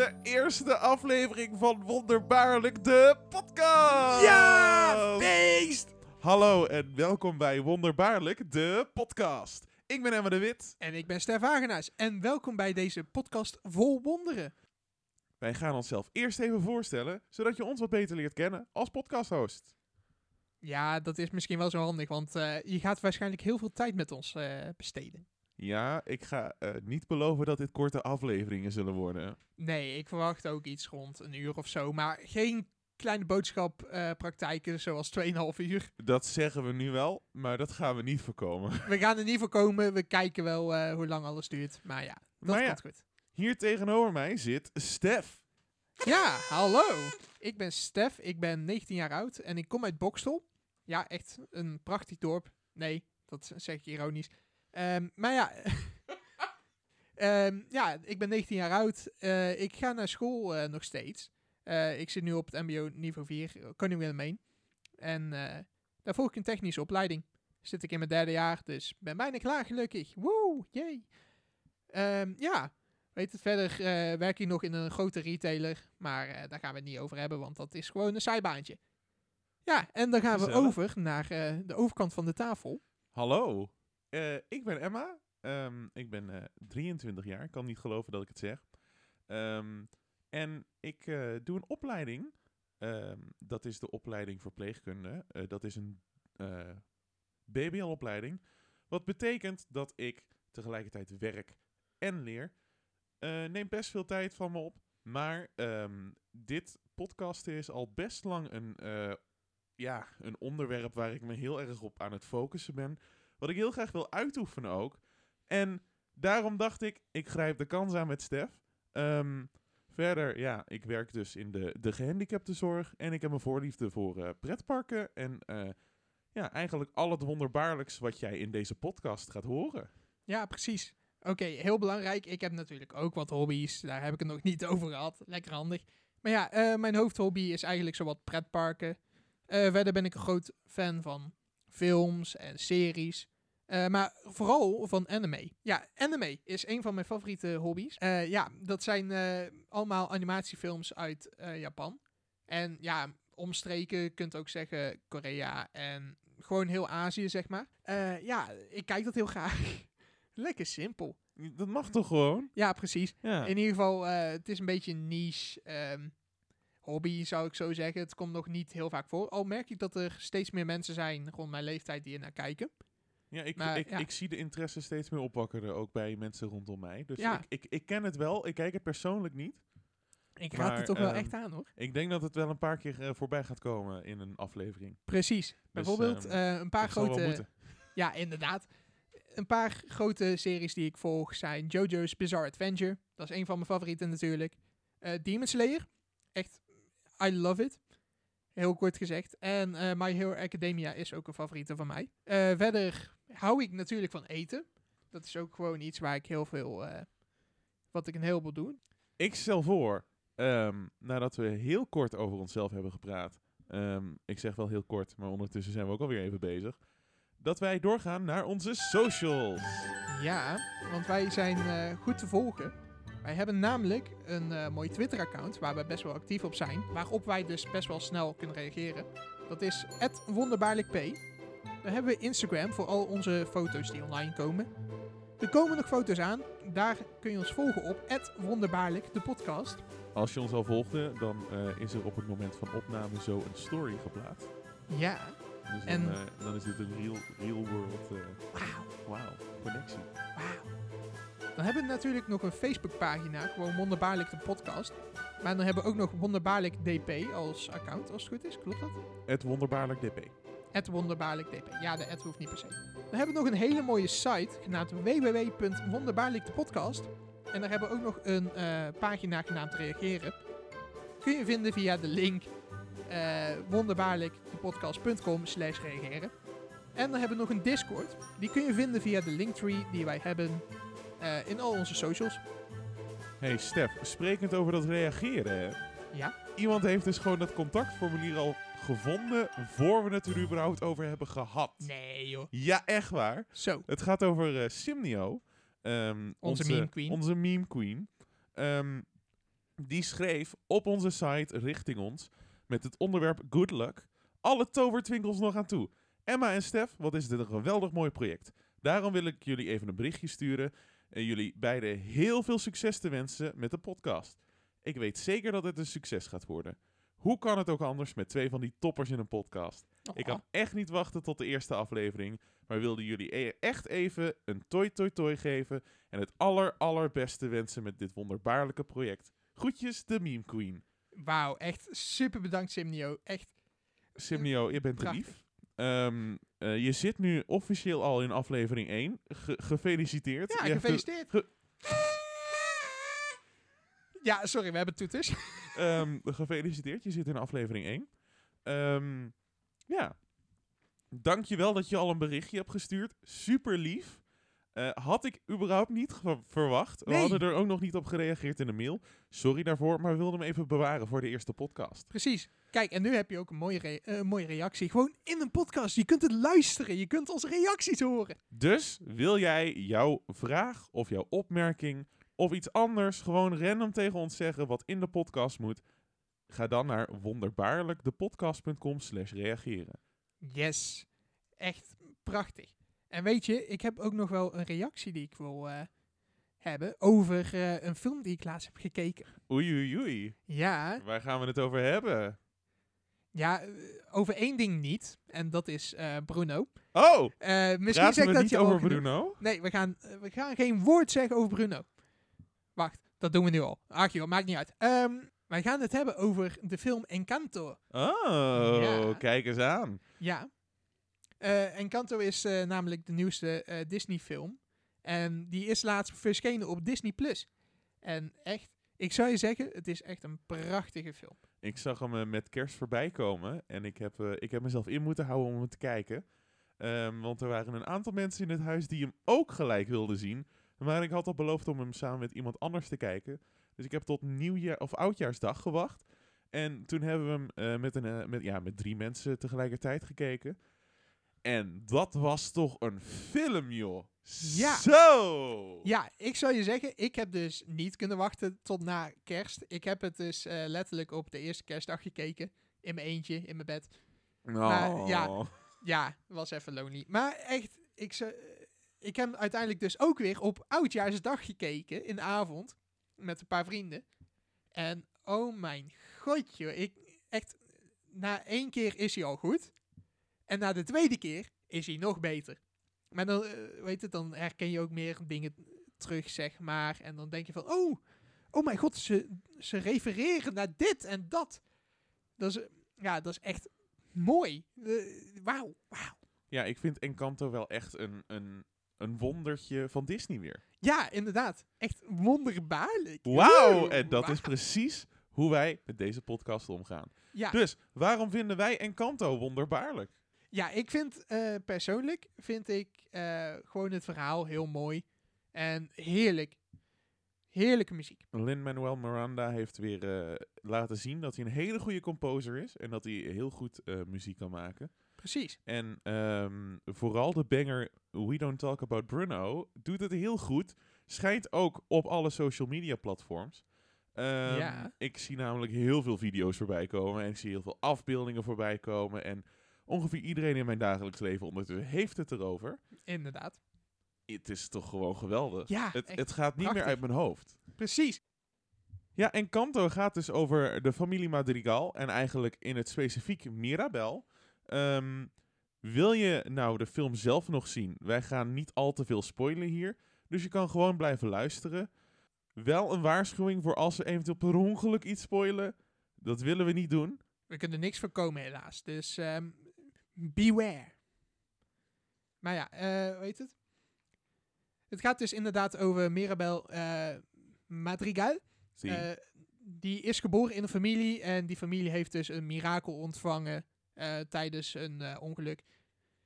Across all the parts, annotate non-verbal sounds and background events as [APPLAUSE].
de eerste aflevering van Wonderbaarlijk de podcast. Ja, feest! Hallo en welkom bij Wonderbaarlijk de podcast. Ik ben Emma de Wit. En ik ben Stef Hagenaars en welkom bij deze podcast vol wonderen. Wij gaan onszelf eerst even voorstellen, zodat je ons wat beter leert kennen als podcasthost. Ja, dat is misschien wel zo handig, want eh, je gaat waarschijnlijk heel veel tijd met ons eh, besteden. Ja, ik ga eh, niet beloven dat dit korte afleveringen zullen worden. Nee, ik verwacht ook iets rond een uur of zo, maar geen kleine boodschappraktijken zoals 2,5 uur. Dat zeggen we nu wel, maar dat gaan we niet voorkomen. We gaan er niet voor komen, we kijken wel eh, hoe lang alles duurt, maar ja, dat Maar ja. komt goed. Hier tegenover mij zit Stef. Ja, hallo. Ik ben Stef, ik ben 19 jaar oud en ik kom uit Bokstel. Ja, echt een prachtig dorp. Nee, dat zeg ik ironisch. Ehm, maar ja, [LAUGHS] Ehm, ja, ik ben 19 jaar oud. Eh, ik ga naar school eh, nog steeds. Eh, ik zit nu op het mbo niveau 4, Koning Willemijn. En daar volg ik een technische opleiding. Zit ik in mijn derde jaar, dus ben bijna klaar gelukkig. Woe, jee. Ehm, ja, weet het, verder werk ik nog in een grote retailer. Maar daar gaan we het niet over hebben, want dat is gewoon een zijbaantje. Ja, en dan gaan we over naar de overkant van de tafel. Hallo, Eh, ik ben Emma. Ehm, ik ben eh, 23 jaar. Ik kan niet geloven dat ik het zeg. Ehm, en ik eh, doe een opleiding. Ehm, dat is de opleiding verpleegkunde. Eh, dat is een eh, BBL-opleiding. Wat betekent dat ik tegelijkertijd werk en leer. Eh neemt best veel tijd van me op. Maar dit podcasten is al best lang een, eh, ja, een onderwerp waar ik me heel erg op aan het focussen ben. Wat ik heel graag wil uitoefenen ook. En daarom dacht ik, ik grijp de kans aan met Stef. Ehm, verder, ja, ik werk dus in de, de gehandicaptenzorg. En ik heb een voorliefde voor eh, pretparken. En eh, ja, eigenlijk al het wonderbaarlijks wat jij in deze podcast gaat horen. Ja, precies. Oké, heel belangrijk. Ik heb natuurlijk ook wat hobby's. Daar heb ik het nog niet [LAUGHS] over gehad. Lekker handig. Maar ja, eh, mijn hoofdhobby is eigenlijk zowat pretparken. Eh, verder ben ik een groot fan van films en series. Eh, maar vooral van anime. Ja, anime is een van mijn favoriete hobby's. Eh, ja, dat zijn eh, allemaal animatiefilms uit Japan. En ja, omstreken, kunt ook zeggen Korea en gewoon heel Azië, zeg maar. Ja, ik kijk dat heel graag. [LAUGHS] Lekker simpel. Dat mag toch gewoon? Ja, precies. Ja. In ieder geval, het is een beetje een niche ehm, hobby, zou ik zo zeggen. Het komt nog niet heel vaak voor. Al merk ik dat er steeds meer mensen zijn rond mijn leeftijd die er naar kijken. Ja, ik, Maar, ik, ja. ik zie de interesse steeds meer opwakkeren, ook bij mensen rondom mij. Dus Ja. ik, ik, ik ken het wel, ik kijk het persoonlijk niet. Ik raad Maar, het toch wel ehm, echt aan, hoor. Ik denk dat het wel een paar keer eh, voorbij gaat komen in een aflevering. Precies. Bijvoorbeeld ehm, eh, een paar grote... Ja, inderdaad. Een paar grote series die ik volg zijn JoJo's Bizarre Adventure. Dat is een van mijn favorieten natuurlijk. Eh Demon Slayer. Echt, I love it. Heel kort gezegd. En eh, My Hero Academia is ook een favoriete van mij. Eh, verder hou ik natuurlijk van eten. Dat is ook gewoon iets waar ik heel veel... eh, wat ik een heleboel doe. Ik stel voor, ehm, nadat we heel kort over onszelf hebben gepraat. ehm, ik zeg wel heel kort, maar ondertussen zijn we ook alweer even bezig. Dat wij doorgaan naar onze socials. Ja, want wij zijn goed te volgen. Wij hebben namelijk een eh, mooi Twitter-account waar we best wel actief op zijn. Waarop wij dus best wel snel kunnen reageren. Dat is wonderbaarlijkp. Dan hebben we Instagram voor al onze foto's die online komen. Er komen nog foto's aan. Daar kun je ons volgen op wonderbaarlijk, de podcast. Als je ons al volgde, dan eh, is er op het moment van opname zo een story geplaatst. Ja, Dus En- dan, eh, dan is dit een real, real world wauw, wow, connectie. wauw. Dan hebben we natuurlijk nog een Facebookpagina, gewoon Wonderbaarlijk de podcast. Maar dan hebben we ook nog Wonderbaarlijk DP als account, als het goed is. Klopt dat? Het wonderbaarlijk DP. Het wonderbaarlijk DP. Ja, de ad hoeft niet per se. Dan hebben we nog een hele mooie site genaamd www.wonderbaarlijkdepodcast. En daar hebben we ook nog een eh, pagina genaamd reageren. Kun je vinden via de link eh wonderbaarlijkdepodcast.com slash reageren. En dan hebben we nog een Discord. Die kun je vinden via de linktree die wij hebben eh, in al onze socials. Hey Stef, sprekend over dat reageren. Ja. Iemand heeft dus gewoon dat contactformulier al gevonden voor we het er überhaupt over hebben gehad. Nee joh. Ja, echt waar. Zo. Het gaat over eh, Simnio. Ehm, Onze meme queen. Onze meme queen. Ehm, Die schreef op onze site richting ons met het onderwerp Good Luck alle tovertwinkels nog aan toe. Emma en Stef, wat is dit een geweldig mooi project. Daarom wil ik jullie even een berichtje sturen en jullie beiden heel veel succes te wensen met de podcast. Ik weet zeker dat het een succes gaat worden. Hoe kan het ook anders met twee van die toppers in een podcast? Ik kan echt niet wachten tot de eerste aflevering, maar wilde jullie e- echt even een toi toi toi geven en het aller allerbeste wensen met dit wonderbaarlijke project. Groetjes, de Meme Queen. Wauw, echt super bedankt Simnio. Echt, Simnio, je bent lief. Ehm, eh, je zit nu officieel al in aflevering 1. Ge- gefeliciteerd. ja, Je gefeliciteerd. ge- Ja, sorry, we hebben toeters. [LAUGHS] Ehm, gefeliciteerd, je zit in aflevering 1. Ehm ja. Dankjewel dat je al een berichtje hebt gestuurd. Super lief. Eh, had ik überhaupt niet verwacht. We hadden er ook nog niet op gereageerd in de mail. Sorry daarvoor, maar we wilden hem even bewaren voor de eerste podcast. Precies. Kijk, en nu heb je ook een mooie, re- eh, mooie reactie. Gewoon in een podcast. Je kunt het luisteren. Je kunt onze reacties horen. Dus wil jij jouw vraag of jouw opmerking of iets anders gewoon random tegen ons zeggen wat in de podcast moet? Ga dan naar wonderbaarlijkdepodcast.com slash reageren. Yes. Echt prachtig. En weet je, ik heb ook nog wel een reactie die ik wil eh, hebben over eh, een film die ik laatst heb gekeken. Oei oei oei. Ja, Waar gaan we het over hebben? ja eh, over één ding niet. En dat is Bruno. Oh, misschien zeg we dat niet je over Bruno? Nee, we gaan, we gaan geen woord zeggen over Bruno. Wacht, dat doen we nu al. Ach joh, maakt niet uit. Ehm, wij gaan het hebben over de film Encanto. Oh, Ja. kijk eens aan. Ja. Eh, Encanto is eh, namelijk de nieuwste eh, Disney-film. En die is laatst verschenen op Disney+. Plus. En echt, ik zou je zeggen, het is echt een prachtige film. Ik zag hem met kerst voorbij komen en ik heb, ik heb mezelf in moeten houden om hem te kijken. Ehm, want er waren een aantal mensen in het huis die hem ook gelijk wilden zien. Maar ik had al beloofd om hem samen met iemand anders te kijken. Dus ik heb tot nieuwjaar of oudjaarsdag gewacht. En toen hebben we hem met, een, met, ja, met drie mensen tegelijkertijd gekeken. En dat was toch een film, joh. Ja. Zo! Ja, ik zou je zeggen, ik heb dus niet kunnen wachten tot na kerst. Ik heb het dus eh, letterlijk op de eerste kerstdag gekeken. In mijn eentje, in mijn bed. Maar, ja. Oh. Ja, was even lonely. Maar echt, ik, zou- ik heb uiteindelijk dus ook weer op oudjaarsdag gekeken in de avond. Met een paar vrienden. En oh mijn god, joh. Ik, echt, na één keer is hij al goed. En na de tweede keer is hij nog beter. Maar dan, eh, weet het, dan herken je ook meer dingen terug, zeg maar. En dan denk je van, oh, oh mijn god, ze, ze refereren naar dit en dat. Dat is, ja, dat is echt mooi. Eh, Wauw, wauw. Ja, ik vind Encanto wel echt een, een, een wondertje van Disney weer. Ja, inderdaad. Echt wonderbaarlijk. Wauw! En dat is precies hoe wij met deze podcast omgaan. Ja, Dus, waarom vinden wij Encanto wonderbaarlijk? Ja ik vind eh, persoonlijk vind ik eh, gewoon het verhaal heel mooi. En heerlijk. Heerlijke muziek. Lin-Manuel Miranda heeft weer eh, laten zien dat hij een hele goede composer is. En dat hij heel goed muziek kan maken. Precies. En ehm, vooral de banger We Don't Talk About Bruno doet het heel goed. Schijnt ook op alle social media platforms. Ehm, Ja. Ik zie namelijk heel veel video's voorbij komen. En ik zie heel veel afbeeldingen voorbij komen. En ongeveer iedereen in mijn dagelijks leven ondertussen heeft het erover. Inderdaad. Het is toch gewoon geweldig. Ja, het, het gaat niet prachtig. meer uit mijn hoofd. Precies. Ja, Encanto gaat dus over de familie Madrigal. En eigenlijk in het specifiek Mirabel. Ehm, wil je nou de film zelf nog zien? Wij gaan niet al te veel spoilen hier. Dus je kan gewoon blijven luisteren. Wel een waarschuwing voor als ze eventueel per ongeluk iets spoilen. Dat willen we niet doen. We kunnen niks voorkomen helaas. Dus ehm, beware. Maar ja, eh weet het? Het gaat dus inderdaad over Mirabel eh, Madrigal. Eh, die is geboren in een familie en die familie heeft dus een mirakel ontvangen eh, tijdens een eh, ongeluk.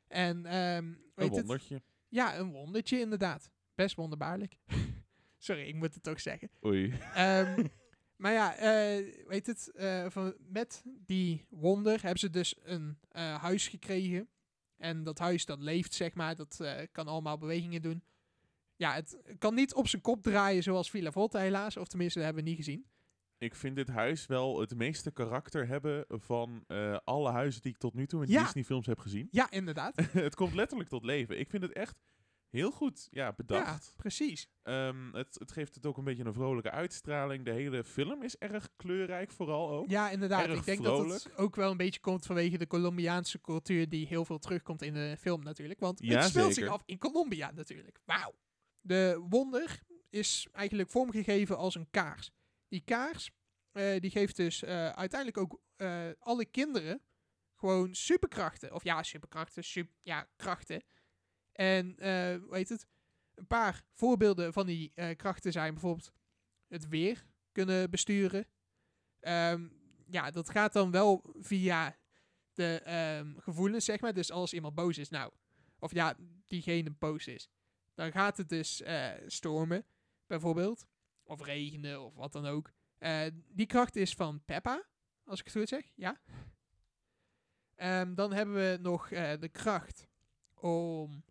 En ehm een weet het? wondertje. Ja, een wondertje inderdaad. Best wonderbaarlijk. [LAUGHS] Sorry, ik moet het toch zeggen. Oei. Ehm, [LAUGHS] maar ja, eh, weet het, eh, van, met die wonder hebben ze dus een eh, huis gekregen. En dat huis dat leeft, zeg maar, dat kan allemaal bewegingen doen. Ja, het kan niet op zijn kop draaien zoals Villa Volta helaas, of tenminste, dat hebben we niet gezien. ik vind dit huis wel het meeste karakter hebben van alle huizen die ik tot nu toe in Ja. Disney films heb gezien. Ja, inderdaad. [LAUGHS] het komt letterlijk tot leven. Ik vind het echt heel goed ja, bedacht. Ja, precies. Ehm, het, het geeft het ook een beetje een vrolijke uitstraling. De hele film is erg kleurrijk vooral ook. Ja, inderdaad. Erg ik denk dat het ook wel een beetje komt vanwege de Colombiaanse cultuur die heel veel terugkomt in de film natuurlijk. Want Ja, het speelt zich af in Colombia natuurlijk. Wauw. De wonder is eigenlijk vormgegeven als een kaars. Die kaars eh, die geeft dus eh, uiteindelijk ook eh, alle kinderen gewoon superkrachten. Of ja, superkrachten, sup, ja, krachten. En eh hoe heet het? Een paar voorbeelden van die eh, krachten zijn bijvoorbeeld het weer kunnen besturen. Ehm, ja, dat gaat dan wel via de ehm, gevoelens, zeg maar. Dus als iemand boos is, nou, of ja, diegene boos is, dan gaat het dus eh, stormen, bijvoorbeeld. Of regenen, of wat dan ook. Die kracht is van Peppa, als ik het goed zeg, ja. Ehm, dan hebben we nog de kracht om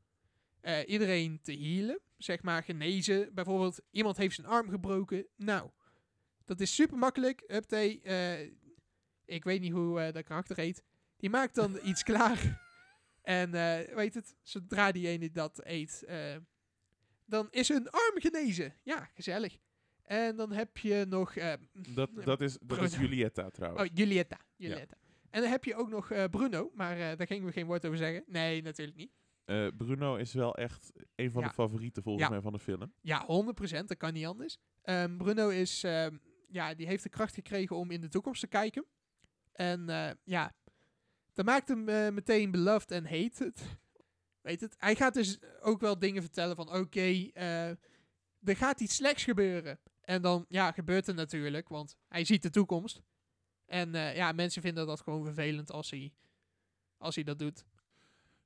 eh, iedereen te healen, zeg maar genezen. Bijvoorbeeld, iemand heeft zijn arm gebroken. Nou, dat is super makkelijk. Update, eh ik weet niet hoe eh, dat karakter heet. Die maakt dan [LAUGHS] iets klaar. En weet het, zodra die ene dat eet, dan is hun arm genezen. Ja, gezellig. En dan heb je nog... Dat, [LAUGHS] dat, is, dat is. Julietta trouwens. Oh, Julietta. Julietta. En dan heb je ook nog Bruno, maar daar gingen we geen woord over zeggen. Nee, natuurlijk niet. Eh, Bruno is wel echt een van Ja. de favorieten volgens Ja. mij van de film. Ja, 100%, dat kan niet anders. Ehm, Bruno is, ehm, ja, die heeft de kracht gekregen om in de toekomst te kijken. En eh, ja, dat maakt hem eh, meteen beloved en hated. [LAUGHS] Weet het? Hij gaat dus ook wel dingen vertellen van, oké, er gaat iets slechts gebeuren. En dan, ja, gebeurt het natuurlijk, want hij ziet de toekomst. En ja, mensen vinden dat gewoon vervelend als hij, als hij dat doet.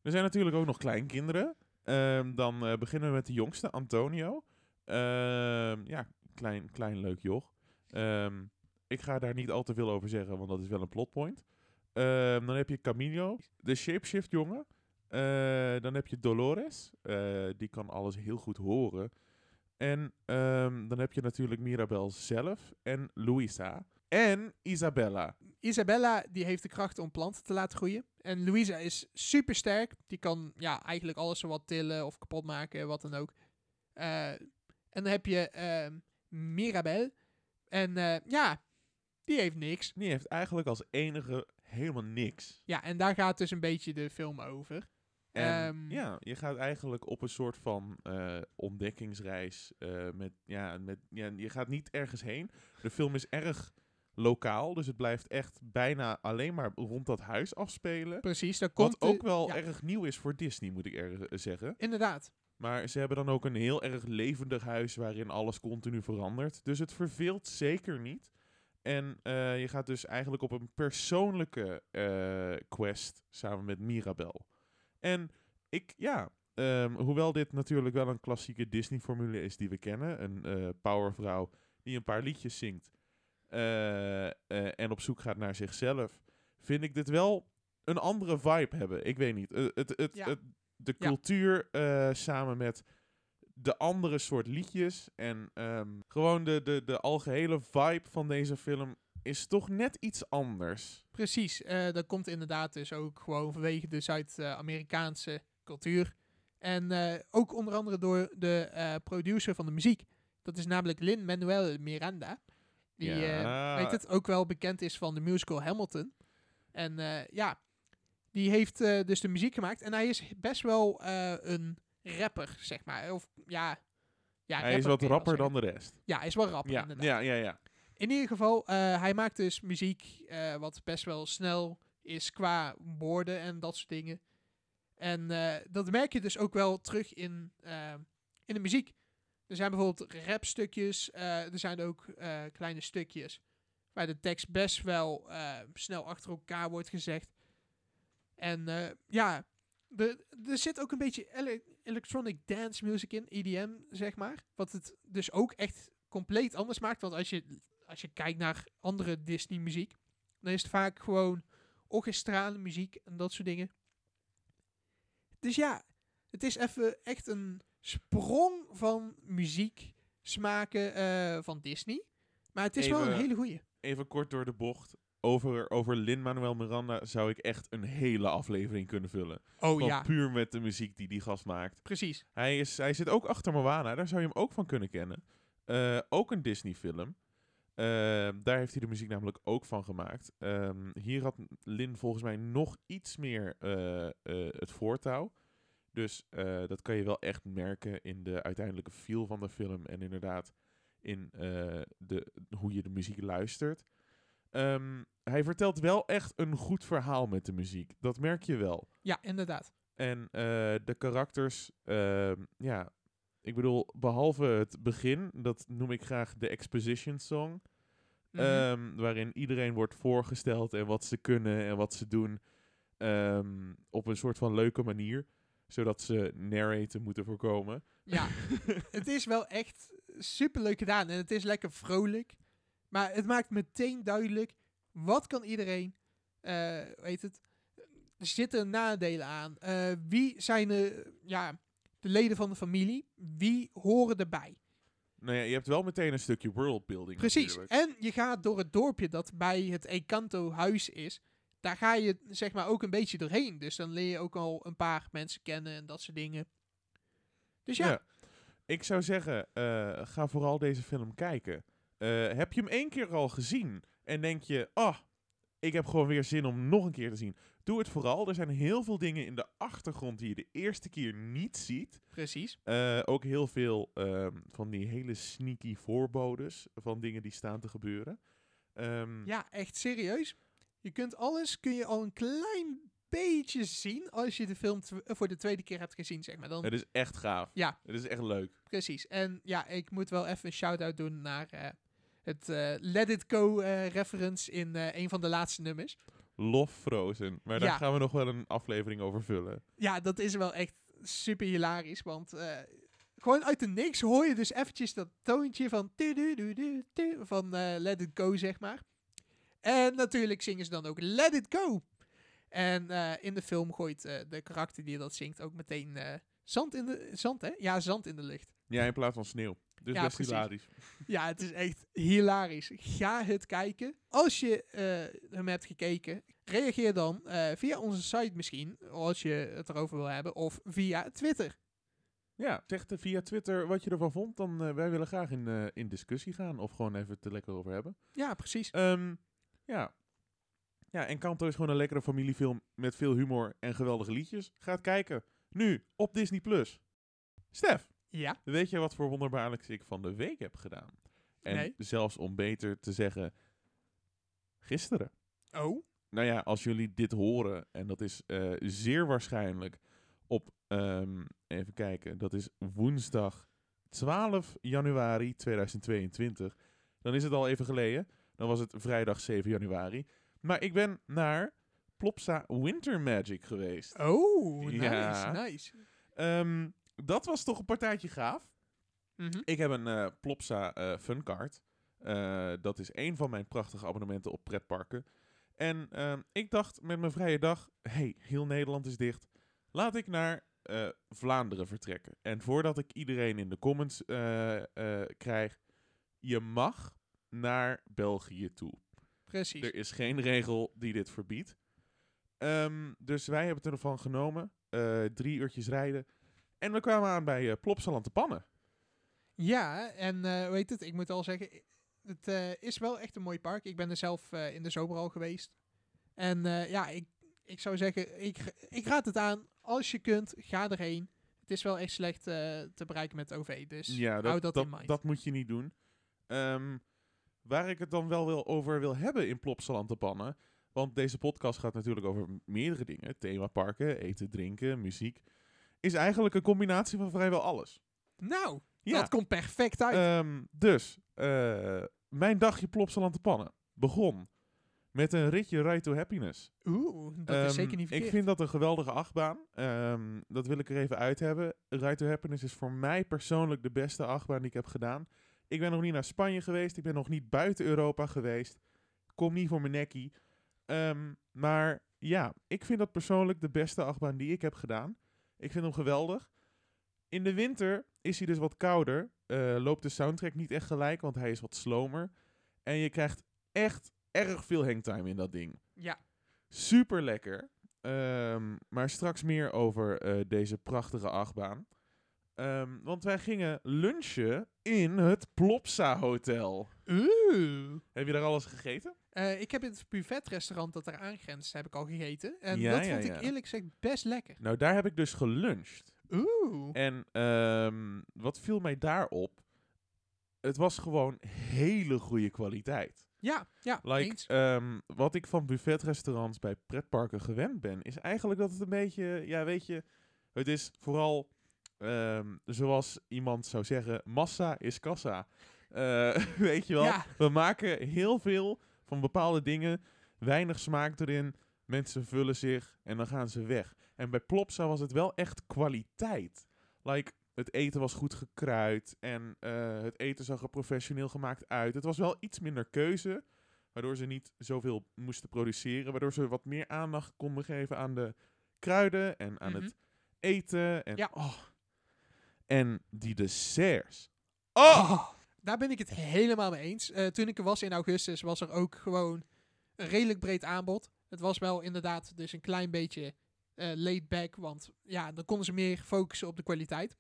Er zijn natuurlijk ook nog kleinkinderen. Ehm, dan eh, beginnen we met de jongste, Antonio. Ehm, ja, klein, klein leuk joch. Ehm, ik ga daar niet al te veel over zeggen, want dat is wel een plotpoint. Dan heb je Camilo, de shapeshift jongen. Eh, dan heb je Dolores, eh, die kan alles heel goed horen. En dan heb je natuurlijk Mirabel zelf en Luisa. En Isabella. Isabella die heeft de kracht om planten te laten groeien. En Louisa is super sterk. Die kan ja, eigenlijk alles wat tillen of kapot maken, wat dan ook. Eh, en dan heb je ehm Mirabel. En eh, ja, die heeft niks. Die heeft eigenlijk als enige helemaal niks. Ja, en daar gaat dus een beetje de film over. En Ehm, ja, je gaat eigenlijk op een soort van eh, ontdekkingsreis. met, ja, met, ja, je gaat niet ergens heen. De film is erg lokaal, dus het blijft echt bijna alleen maar rond dat huis afspelen. Precies, daar komt Wat ook de- wel ja, erg nieuw is voor Disney, moet ik erg eh, zeggen. Inderdaad. Maar ze hebben dan ook een heel erg levendig huis waarin alles continu verandert. Dus het verveelt zeker niet. En eh, je gaat dus eigenlijk op een persoonlijke eh, quest samen met Mirabel. En ik, ja, ehm, hoewel dit natuurlijk wel een klassieke Disney-formule is die we kennen. Een powervrouw die een paar liedjes zingt en op zoek gaat naar zichzelf. Vind ik dit wel een andere vibe hebben. Ik weet niet. Eh, het, het, Ja. het, de cultuur eh, samen met de andere soort liedjes. En ehm, gewoon de, de, de algehele vibe van deze film is toch net iets anders. Precies, eh, dat komt inderdaad dus ook gewoon vanwege de Zuid-Amerikaanse cultuur. En eh, ook onder andere door de eh, producer van de muziek. Dat is namelijk Lin-Manuel Miranda. Die eh, Ja. weet het, ook wel bekend is van de musical Hamilton. En eh, ja, die heeft eh, dus de muziek gemaakt. En hij is best wel een rapper, zeg maar. Of ja, ja Hij is wat rapper dan de rest. Ja, hij is wel rapper Ja, inderdaad. ja, ja, ja. In ieder geval, hij maakt dus muziek wat best wel snel is qua woorden en dat soort dingen. En dat merk je dus ook wel terug in, in de muziek. Er zijn bijvoorbeeld rapstukjes, eh, er zijn ook eh, kleine stukjes waar de tekst best wel eh, snel achter elkaar wordt gezegd. En ja, de, er zit ook een beetje ele- electronic dance music in, EDM zeg maar. Wat het dus ook echt compleet anders maakt. Want als je, als je kijkt naar andere Disney muziek, dan is het vaak gewoon orchestrale muziek en dat soort dingen. Dus ja, het is even echt een sprong van muziek smaken eh, van Disney. Maar het is wel een hele goeie. Even kort door de bocht. Over, over Lin-Manuel Miranda zou ik echt een hele aflevering kunnen vullen. Oh Gewoon ja, puur met de muziek die die gast maakt. precies. Hij, is, hij zit ook achter Moana, daar zou je hem ook van kunnen kennen. Eh, ook een Disney-film. Eh, daar heeft hij de muziek namelijk ook van gemaakt. Ehm, hier had Lin volgens mij nog iets meer het voortouw. Dus eh, dat kan je wel echt merken in de uiteindelijke feel van de film. En inderdaad in eh, de, hoe je de muziek luistert. Ehm, hij vertelt wel echt een goed verhaal met de muziek. Dat merk je wel. Ja, inderdaad. En eh, de karakters, ehm, ja, ik bedoel, behalve het begin, dat noem ik graag de exposition song. Mhm. ehm, waarin iedereen wordt voorgesteld en wat ze kunnen en wat ze doen. op een soort van leuke manier. Zodat ze narraten moeten voorkomen. Ja, [LAUGHS] het is wel echt super leuk gedaan. En het is lekker vrolijk. Maar het maakt meteen duidelijk. Wat kan iedereen. eh weet het. Er zitten nadelen aan. Eh, wie zijn de, ja, de leden van de familie? Wie horen erbij? Nou ja, je hebt wel meteen een stukje worldbuilding. Precies. natuurlijk. En je gaat door het dorpje dat bij het Encanto huis is. Daar ga je zeg maar ook een beetje doorheen. Dus dan leer je ook al een paar mensen kennen en dat soort dingen. Dus ja, Ja. Ik zou zeggen, eh, ga vooral deze film kijken. Eh, heb je hem één keer al gezien en denk je, oh, ik heb gewoon weer zin om nog een keer te zien. Doe het vooral. Er zijn heel veel dingen in de achtergrond die je de eerste keer niet ziet. precies. Eh, ook heel veel ehm, van die hele sneaky voorbodes van dingen die staan te gebeuren. Ehm, Ja, echt serieus. Je kunt alles, kun je al een klein beetje zien als je de film eh, voor de tweede keer hebt gezien, zeg maar. Dan, Het is echt gaaf. Ja. Het is echt leuk. Precies. En ja, ik moet wel even een shout-out doen naar eh, het eh, Let It Go reference in een van de laatste nummers. Love Frozen. Maar daar Ja. gaan we nog wel een aflevering over vullen. Ja, dat is wel echt super hilarisch, want gewoon uit de niks hoor je dus eventjes dat toontje van van Let It Go, zeg maar. En natuurlijk zingen ze dan ook Let It Go. En eh, in de film gooit eh, de karakter die dat zingt ook meteen eh, zand in de... Zand, hè? Ja, zand in de lucht. Ja, in plaats van sneeuw. Dus Ja, best precies. hilarisch. Ja, het is echt hilarisch. Ga het kijken. Als je hem hebt gekeken, reageer dan via onze site misschien, als je het erover wil hebben, of via Twitter. Ja, zeg via Twitter wat je ervan vond. Dan wij willen graag in, in discussie gaan. Of gewoon even het er lekker over hebben. Ja, precies. Ehm, ja. Ja, Encanto is gewoon een lekkere familiefilm met veel humor en geweldige liedjes. Ga het kijken. Nu, op Disney+. Plus. Stef, Ja. weet je wat voor wonderbaarlijks ik van de week heb gedaan? En Nee. zelfs om beter te zeggen, gisteren. Oh. Nou ja, als jullie dit horen, en dat is eh, zeer waarschijnlijk op, ehm, even kijken, dat is woensdag 12 januari 2022. Dan is het al even geleden. Dan was het vrijdag 7 januari. Maar ik ben naar Plopsa Winter Magic geweest. Oh, nice, Ja. nice. Ehm, dat was toch een partijtje gaaf. Mhm. Ik heb een eh, Plopsa eh Funcard. Eh, dat is een van mijn prachtige abonnementen op pretparken. En ehm, ik dacht met mijn vrije dag, hey, heel Nederland is dicht. Laat ik naar Vlaanderen vertrekken. En voordat ik iedereen in de comments krijg, je mag naar België toe. Precies. Er is geen regel die dit verbiedt. Ehm, dus wij hebben het ervan genomen. eh, drie uurtjes rijden. En we kwamen aan bij uh, Plopsaland te Pannen. Ja, en eh weet het, ik moet al zeggen, het eh, is wel echt een mooi park. Ik ben er zelf eh, in de zomer al geweest. En eh, ja, ik, ik zou zeggen, ik, ik raad het aan. Als je kunt, ga erheen. Het is wel echt slecht eh, te bereiken met OV, dus Ja, hou dat, dat, dat, in mind. dat moet je niet doen. Ehm, waar ik het dan wel wil over wil hebben in Plopsaland te Pannen. Want deze podcast gaat natuurlijk over meerdere dingen. Themaparken, eten, drinken, muziek. Is eigenlijk een combinatie van vrijwel alles. nou, Ja. dat komt perfect uit. Ehm, dus, eh, mijn dagje Plopsaland te Pannen begon met een ritje Ride to Happiness. Oeh, dat Ehm, is zeker niet verkeerd. Ik vind dat een geweldige achtbaan. Ehm, dat wil ik er even uit hebben. Ride to Happiness is voor mij persoonlijk de beste achtbaan die ik heb gedaan. Ik ben nog niet naar Spanje geweest. Ik ben nog niet buiten Europa geweest. Kom niet voor mijn nekkie. Ehm, maar ja, ik vind dat persoonlijk de beste achtbaan die ik heb gedaan. Ik vind hem geweldig. In de winter is hij dus wat kouder. Eh, loopt de soundtrack niet echt gelijk, want hij is wat slomer. En je krijgt echt erg veel hangtime in dat ding. Ja. Super lekker. Ehm, maar straks meer over eh, deze prachtige achtbaan. Ehm, want wij gingen lunchen in het Plopsa Hotel. Oeh. Heb je daar alles gegeten? Eh, ik heb in het buffetrestaurant dat er aangrenst, heb ik al gegeten. En Ja, dat ja, vond ja. ik eerlijk gezegd best lekker. Nou, daar heb ik dus geluncht. Oeh. En ehm, wat viel mij daarop? Het was gewoon hele goede kwaliteit. Ja, ja, Like, ehm, wat ik van buffetrestaurants bij pretparken gewend ben, is eigenlijk dat het een beetje, ja, weet je, het is vooral, ehm, zoals iemand zou zeggen, massa is kassa. Eh, [LAUGHS] weet je wel, Ja. we maken heel veel van bepaalde dingen, weinig smaak erin, mensen vullen zich en dan gaan ze weg. En bij Plopsa was het wel echt kwaliteit. Like, het eten was goed gekruid en eh, het eten zag er professioneel gemaakt uit. Het was wel iets minder keuze, waardoor ze niet zoveel moesten produceren, waardoor ze wat meer aandacht konden geven aan de kruiden en aan Mhm. het eten. En, Ja. oh. En die desserts. Oh! Oh, daar ben ik het helemaal mee eens. Eh, toen ik er was in augustus, was er ook gewoon een redelijk breed aanbod. Het was wel inderdaad dus een klein beetje eh laid back, want ja, dan konden ze meer focussen op de kwaliteit.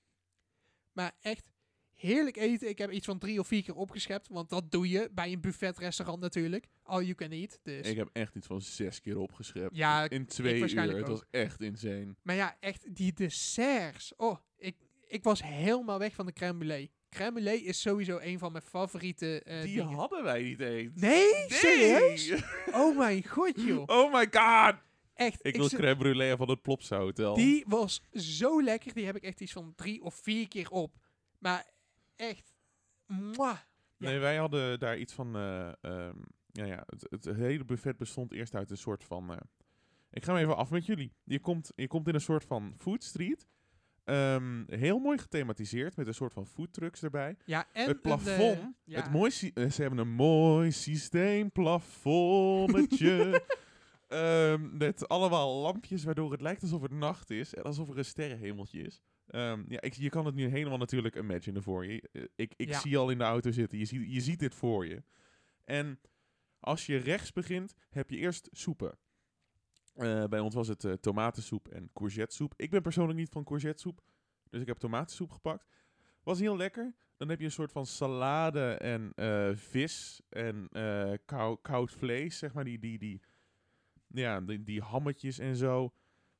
Maar echt heerlijk eten. Ik heb iets van drie of vier keer opgeschept, want dat doe je bij een buffetrestaurant natuurlijk. All you can eat. Dus. Ik heb echt iets van zes keer opgeschept. ja, In twee uur. Het was echt insane. maar ja, echt die desserts. Oh, ik, was helemaal weg van de crème brûlée. Crème brûlée is sowieso een van mijn favoriete eh, Die dingen. hadden wij niet eens. Nee? Serieus? [LAUGHS] Oh mijn god, joh. Oh my god! Echt. Ik wil crème brûlée van het Plopsa Hotel. die was zo lekker. Die heb ik echt iets van drie of vier keer op. Maar echt. Mwah. Ja. Nee, wij hadden daar iets van... eh, ehm, ja, ja, het, het hele buffet bestond eerst uit een soort van... eh, ik ga hem even af met jullie. Je komt, je komt in een soort van food street. Ehm, heel mooi gethematiseerd met een soort van foodtrucks erbij. Ja, en het plafond, eh, ja. het mooi eh, ze hebben een mooi systeemplafonnetje. [LAUGHS] Ehm, met allemaal lampjes, waardoor het lijkt alsof het nacht is en alsof er een sterrenhemeltje is. Ehm, ja, ik, je kan het nu helemaal natuurlijk imaginen voor je. Eh, Ik, ik Ja. zie al in de auto zitten, je ziet, je ziet dit voor je. En als je rechts begint, heb je eerst soepen. Eh, bij ons was het eh, tomatensoep en courgettesoep. Ik ben persoonlijk niet van courgettesoep, dus ik heb tomatensoep gepakt. Was heel lekker. Dan heb je een soort van salade en eh, vis en kou- koud vlees, zeg maar. Die, die, die, ja, die, die hammetjes en zo.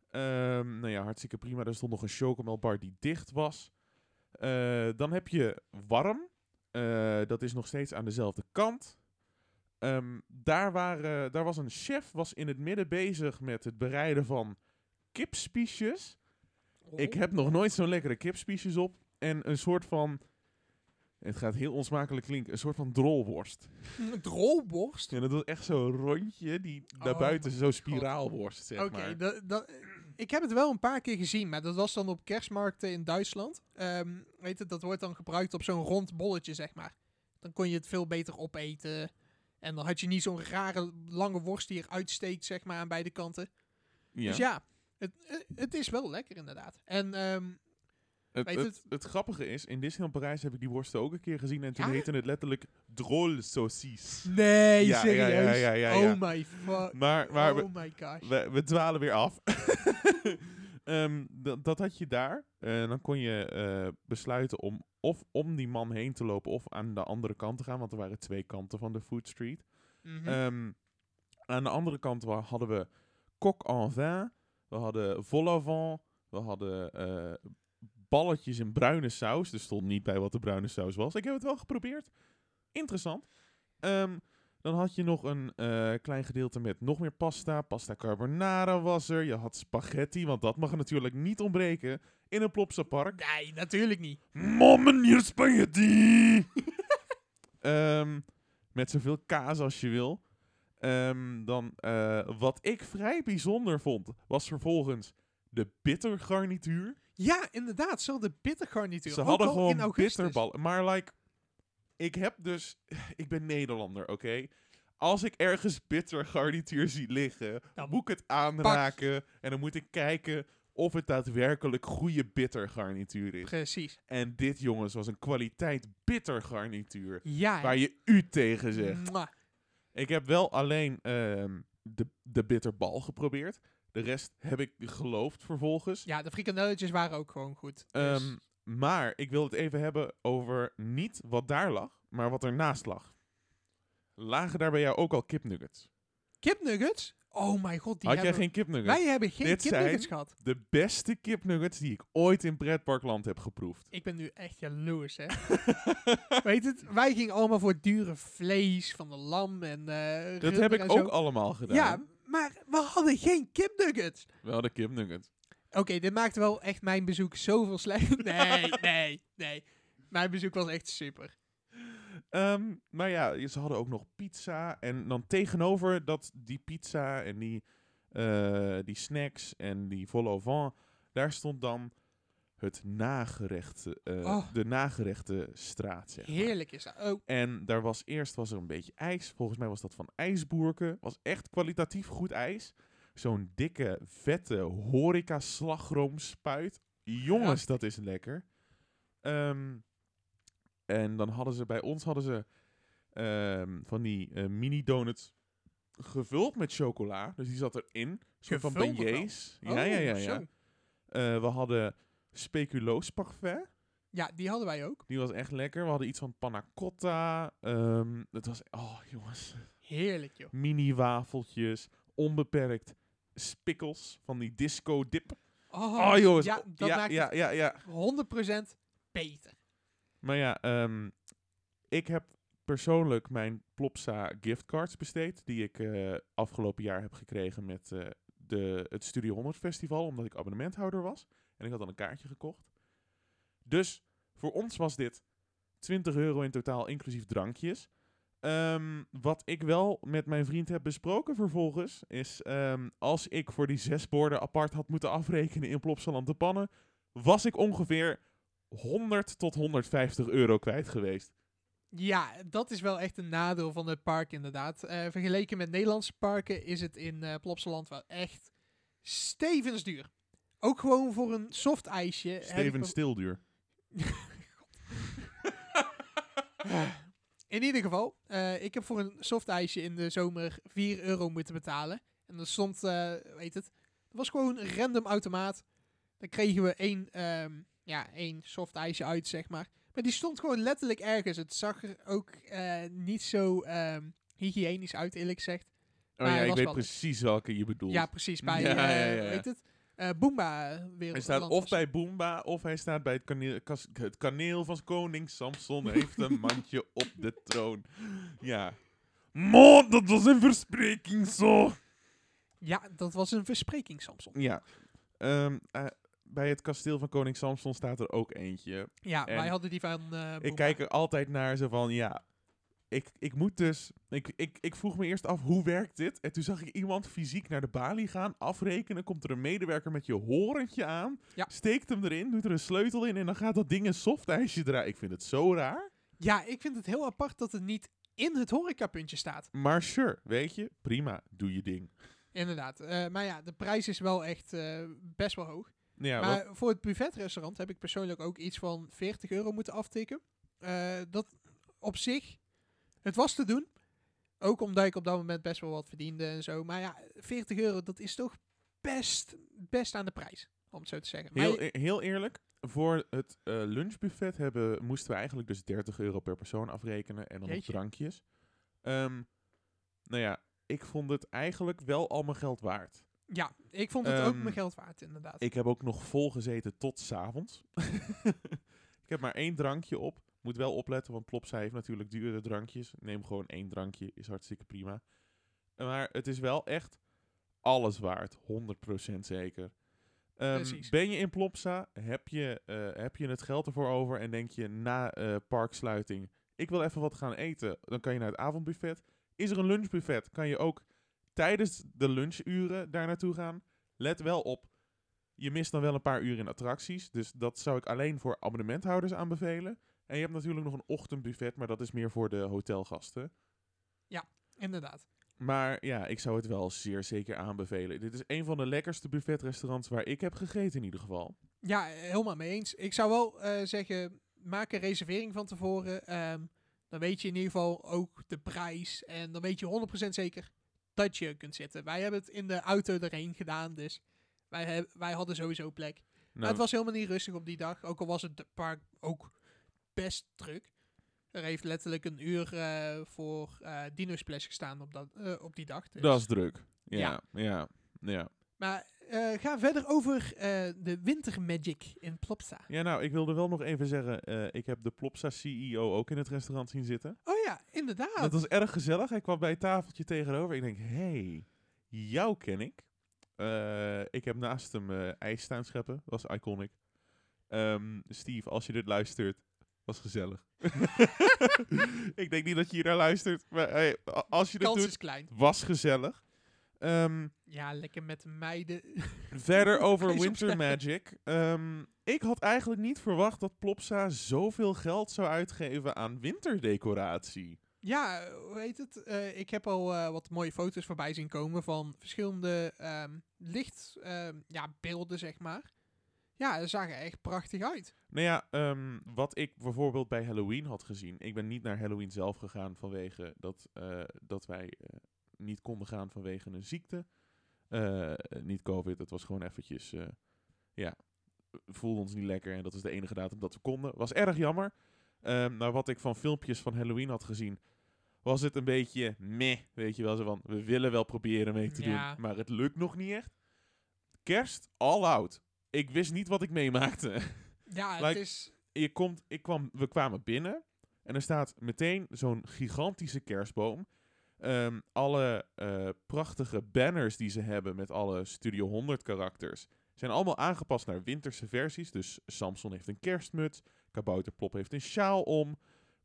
Ehm, nou ja, hartstikke prima. Er stond nog een chocomelbar die dicht was. Dan heb je warm. Dat is nog steeds aan dezelfde kant. Ehm, daar, waren, daar was een chef was in het midden bezig met het bereiden van kipspiesjes. Ik heb nog nooit zo'n lekkere kipspiesjes op. En een soort van... Het gaat heel onsmakelijk klinken. Een soort van drolworst. Een drolworst. Ja, dat was echt zo'n rondje die naar Oh buiten zo'n spiraalworst, zeg maar. dat- dat- ik heb het wel een paar keer gezien, maar dat was dan op kerstmarkten in Duitsland. Ehm, weet het, dat wordt dan gebruikt op zo'n rond bolletje, zeg maar. Dan kon je het veel beter opeten. En dan had je niet zo'n rare lange worst die eruit steekt, zeg maar, aan beide kanten. Ja. Dus ja, het, het- het is wel lekker inderdaad. En ehm, het, het, het- het grappige is, in Disneyland Parijs heb ik die worsten ook een keer gezien. En toen Ja? heette het letterlijk drôle saucisse. nee, Ja, serieus? ja. Oh my fuck. Maar, maar we, oh my gosh. we, we dwalen weer af. [LAUGHS] Ehm, dat, had je daar. En dan kon je eh, besluiten om of om die man heen te lopen of aan de andere kant te gaan. Want er waren twee kanten van de food street. Mhm. Ehm, aan de andere kant hadden we coq en vin. We hadden vol au vent. We hadden eh, balletjes in bruine saus. Er stond niet bij wat de bruine saus was. Ik heb het wel geprobeerd. Interessant. Ehm, dan had je nog een eh, klein gedeelte met nog meer pasta. Pasta carbonara was er. Je had spaghetti, want dat mag natuurlijk niet ontbreken in een Plopsa park. nee, natuurlijk niet. Mamma hier spaghetti! [LAUGHS] Ehm, met zoveel kaas als je wil. Ehm, dan, eh, wat ik vrij bijzonder vond, was vervolgens de bittergarnituur. Ja, inderdaad, zo de bittergarnituur. Ze Ook hadden gewoon bitterballen. Maar like, ik heb dus, [LAUGHS] ik ben Nederlander, oké? Als ik ergens bittergarnituur zie liggen, Dan moet ik het aanraken. En dan moet ik kijken of het daadwerkelijk goede bitter garnituur is. Precies. En dit, jongens, was een kwaliteit bitter garnituur. Ja. Waar je u tegen zegt. Mwah. Ik heb wel alleen ehm, de, de bitterbal geprobeerd. De rest heb ik geloofd vervolgens. Ja, de frikandelletjes waren ook gewoon goed. Dus- Ehm, maar ik wil het even hebben over niet wat daar lag, maar wat ernaast lag. Lagen daar bij jou ook al kipnuggets? kipnuggets? Oh mijn god, die Had jij hebben... geen kipnuggets? Wij hebben geen Dit kipnuggets zijn- gehad. De beste kipnuggets die ik ooit in pretparkland heb geproefd. Ik ben nu echt jaloers, hè. [LAUGHS] Weet het? Wij gingen allemaal voor dure vlees van de lam en eh Dat runderen heb ik en ook allemaal gedaan. Ja, maar we hadden geen kipnuggets. Wel de kipnuggets. Oké, dit maakt wel echt mijn bezoek zoveel slechter. [LAUGHS] Nee, nee, nee. Mijn bezoek was echt super. Ehm, maar ja, ze hadden ook nog pizza. En dan tegenover dat die pizza en die, eh, die snacks en die vol au vent, daar stond dan het nagerechte, eh, Oh. de nagerechte straat, zeg maar. Heerlijk is dat. Oh, En daar was eerst was er een beetje ijs. Volgens mij was dat van ijsboerken. Was echt kwalitatief goed ijs. Zo'n dikke, vette horeca slagroomspuit. Jongens, dat is lekker. Ehm, en dan hadden ze bij ons hadden ze ehm, van die eh, mini donuts gevuld met chocola. Dus die zat erin. Soort van beignets. Ja, oh, ja, ja. ja. zo. Eh, we hadden speculoos parfait. Ja, die hadden wij ook. Die was echt lekker. We hadden iets van panna cotta. ehm, het was, oh jongens, Heerlijk, joh. mini wafeltjes, onbeperkt spikkels van die disco dip. Oh, Oh, jongens, Ja, dat ja, maakt ja, ja, ja. het 100% beter. Maar ja, ehm, ik heb persoonlijk mijn Plopsa giftcards besteed, die ik eh, afgelopen jaar heb gekregen met eh, de, het Studio 100 Festival, omdat ik abonnementhouder was. En ik had dan een kaartje gekocht. Dus voor ons was dit 20 euro in totaal, inclusief drankjes. Ehm, wat ik wel met mijn vriend heb besproken vervolgens, is ehm, als ik voor die zes borden apart had moeten afrekenen in Plopsaland de pannen, was ik ongeveer 100 tot 150 euro kwijt geweest. Ja, dat is wel echt een nadeel van het park inderdaad. Eh, vergeleken met Nederlandse parken is het in eh Plopsaland wel echt stevensduur. Ook gewoon voor een soft ijsje. Steven Stilduur. [LAUGHS] [LAUGHS] In ieder geval, eh, ik heb voor een soft ijsje in de zomer 4 euro moeten betalen. En dat stond, eh weet het, dat was gewoon een random automaat. Dan kregen we één, ehm, ja, één soft ijsje uit, zeg maar. Maar die stond gewoon letterlijk ergens. Het zag er ook eh, niet zo ehm, hygiënisch uit, eerlijk gezegd. Oh Maar ja, ik weet precies welke je bedoelt. Ja, precies. Bij, [LAUGHS] Ja, eh, ja, ja, ja. weet het, eh Boomba weer. Hij staat of bij Boomba of hij staat bij het kaneel, kas- het kaneel van koning Samson heeft een mandje [LAUGHS] op de troon. Ja. Man, dat was een verspreking zo. Ja, dat was een verspreking, Samson. Ja. Ehm, eh, bij het kasteel van koning Samson staat er ook eentje. Ja, En wij hadden die van eh Ik kijk er altijd naar zo van, ja, ik, ik moet dus... Ik, ik, ik vroeg me eerst af, hoe werkt dit? En toen zag ik iemand fysiek naar de balie gaan, afrekenen. Komt er een medewerker met je horentje aan, Ja. steekt hem erin, doet er een sleutel in en dan gaat dat ding een softijsje draaien. Ik vind het zo raar. Ja, ik vind het heel apart dat het niet in het horecapuntje staat. Maar sure, weet je, prima, doe je ding. Inderdaad. Eh, maar ja, de prijs is wel echt eh, best wel hoog. Ja, maar wat- voor het buffetrestaurant heb ik persoonlijk ook iets van 40 euro moeten aftikken. Eh, dat op zich, het was te doen. Ook omdat ik op dat moment best wel wat verdiende en zo. Maar ja, 40 euro, dat is toch best, best aan de prijs. Om het zo te zeggen. Heel, je- e- heel eerlijk, voor het eh, lunchbuffet hebben, moesten we eigenlijk dus 30 euro per persoon afrekenen en dan nog drankjes. Ehm, nou ja, ik vond het eigenlijk wel al mijn geld waard. ja, ik vond het ook Ehm, mijn geld waard, inderdaad. Ik heb ook nog vol gezeten tot 's avonds. [LAUGHS] ik heb maar één drankje op. Moet wel opletten, want Plopsa heeft natuurlijk dure drankjes. Neem gewoon één drankje, is hartstikke prima. Maar het is wel echt alles waard, 100% zeker. Ehm, ben je in Plopsa, heb je, eh, heb je het geld ervoor over en denk je na eh, parksluiting, ik wil even wat gaan eten, dan kan je naar het avondbuffet. Is er een lunchbuffet, kan je ook tijdens de lunchuren daar naartoe gaan. Let wel op, je mist dan wel een paar uur in attracties. Dus dat zou ik alleen voor abonnementhouders aanbevelen. En je hebt natuurlijk nog een ochtendbuffet, maar dat is meer voor de hotelgasten. Inderdaad. Maar ja, ik zou het wel zeer zeker aanbevelen. Dit is een van de lekkerste buffetrestaurants waar ik heb gegeten in ieder geval. Ja, helemaal mee eens. Ik zou wel eh, zeggen, maak een reservering van tevoren. Ehm, dan weet je in ieder geval ook de prijs. En dan weet je 100% zeker dat je kunt zitten. Wij hebben het in de auto erheen gedaan, dus wij, wij hadden sowieso plek. Maar Nou, het was helemaal niet rustig op die dag. Ook al was het park ook best druk. Er heeft letterlijk een uur eh, voor eh Dino Splash gestaan op, dat, eh, op die dag. dus. dat is druk. Ja, Ja. ja, ja. Maar ga verder over de Winter Magic in Plopsa. Ja, nou, ik wilde wel nog even zeggen, ik heb de Plopsa CEO ook in het restaurant zien zitten. Oh ja, inderdaad. Dat was erg gezellig. Hij kwam bij het tafeltje tegenover. Ik denk, hey, jou ken ik. Ik heb naast hem ijs staan scheppen. Was iconic. Ehm, Steve, als je dit luistert, was gezellig. [LAUGHS] [LAUGHS] ik denk niet dat je hier naar luistert, maar hey, als je kans doet, is klein. was gezellig. Ehm, Ja, lekker met de meiden. [LAUGHS] verder over Winter. Magic. Ehm, ik had eigenlijk niet verwacht dat Plopsa zoveel geld zou uitgeven aan winterdecoratie. ja, hoe heet het? Eh, ik heb al eh, wat mooie foto's voorbij zien komen van verschillende ehm, licht, ehm, ja, beelden, zeg maar. Ja, ze zagen echt prachtig uit. Nou ja, ehm, wat ik bijvoorbeeld bij Halloween had gezien. Ik ben niet naar Halloween zelf gegaan vanwege dat, eh, dat wij eh, niet konden gaan vanwege een ziekte. Eh, niet COVID, het was gewoon eventjes, ja, voelde ons niet lekker. En dat is de enige datum dat we konden. Was erg jammer. Ehm maar wat ik van filmpjes van Halloween had gezien, was het een beetje meh. Weet je wel, zo van, we willen wel proberen mee te Ja. doen, maar het lukt nog niet echt. Kerst, all out. Ik wist niet wat ik meemaakte [LAUGHS] Ja, het Like- is... je komt, ik kwam, we kwamen binnen en er staat meteen zo'n gigantische kerstboom. Ehm, alle eh, prachtige banners die ze hebben met alle Studio 100 karakters zijn allemaal aangepast naar winterse versies. Dus Samson heeft een kerstmuts, Kabouterplop heeft een sjaal om,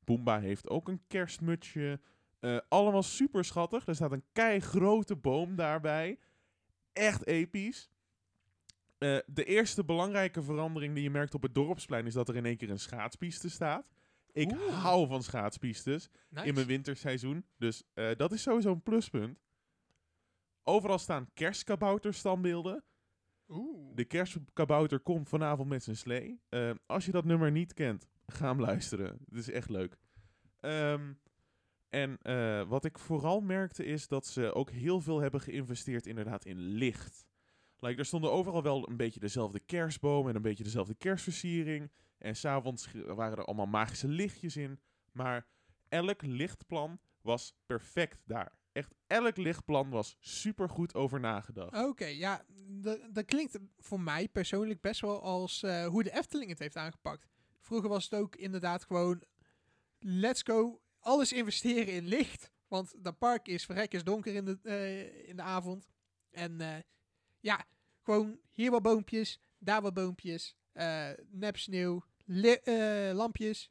Boomba heeft ook een kerstmutsje. Eh, allemaal super schattig. Er staat een kei grote boom daarbij. Echt episch. Eh, de eerste belangrijke verandering die je merkt op het dorpsplein is dat er in één keer een schaatspiste staat. Ik Oeh. hou van schaatspistes Nice. in mijn winterseizoen. Dus eh, dat is sowieso een pluspunt. Overal staan kerstkabouterstandbeelden. Oeh. De kerstkabouter komt vanavond met zijn slee. Eh, als je dat nummer niet kent, ga hem luisteren. Het is echt leuk. Ehm, en eh, wat ik vooral merkte is dat ze ook heel veel hebben geïnvesteerd inderdaad in licht. Like, er stonden overal wel een beetje dezelfde kerstboom en een beetje dezelfde kerstversiering. En s'avonds waren er allemaal magische lichtjes in. Maar elk lichtplan was perfect daar. Echt elk lichtplan was super goed over nagedacht. Oké, ja, dat klinkt voor mij persoonlijk best wel als eh, hoe de Efteling het heeft aangepakt. Vroeger was het ook inderdaad gewoon, let's go, alles investeren in licht. Want dat park is verrekkers donker in de, eh, in de avond. En eh, ja, gewoon hier wat boompjes, daar wat boompjes, eh nep sneeuw, eh, lampjes,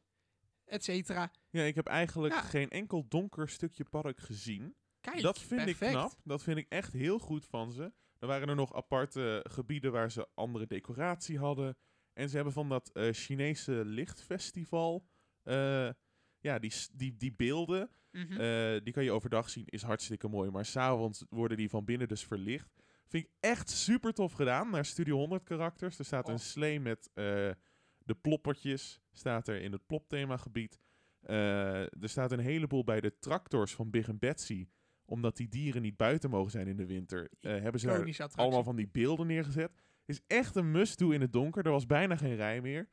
et cetera. Ja, ik heb eigenlijk Ja. geen enkel donker stukje park gezien. Kijk, dat vind ik knap. Dat vind ik echt heel goed van ze. Er waren er nog aparte gebieden waar ze andere decoratie hadden. En ze hebben van dat eh, Chinese lichtfestival. ja, die, die, die beelden, Mhm. die kan je overdag zien, is hartstikke mooi. Maar s'avonds worden die van binnen dus verlicht. Vind ik echt super tof gedaan. Naar Studio 100 karakters. Er staat Oh. een slee met eh, de ploppertjes. Staat er in het plopthemagebied. Eh er staat een heleboel bij de tractors van Big Betsy. Omdat die dieren niet buiten mogen zijn in de winter. eh, hebben ze daar allemaal van die beelden neergezet. Is echt een must-do in het donker. Er was bijna geen rij meer.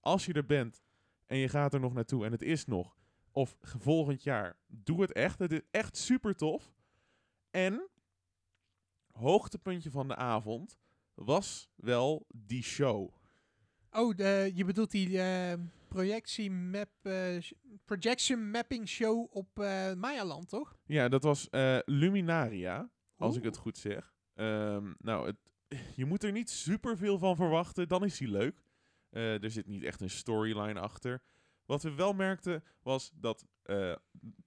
Als je er bent en je gaat er nog naartoe en het is nog. Of ge- volgend jaar. Doe het echt. Het is echt super tof. En hoogtepuntje van de avond was wel die show. Oh, de, je bedoelt die eh, projectie map, eh, projection mapping show op eh Mayaland, toch? Ja, dat was eh, Luminaria, als ik het goed zeg. Ehm, nou, het, [LAUGHS] je moet er niet super veel van verwachten, dan is hij leuk. Er zit niet echt een storyline achter. Wat we wel merkten was dat eh,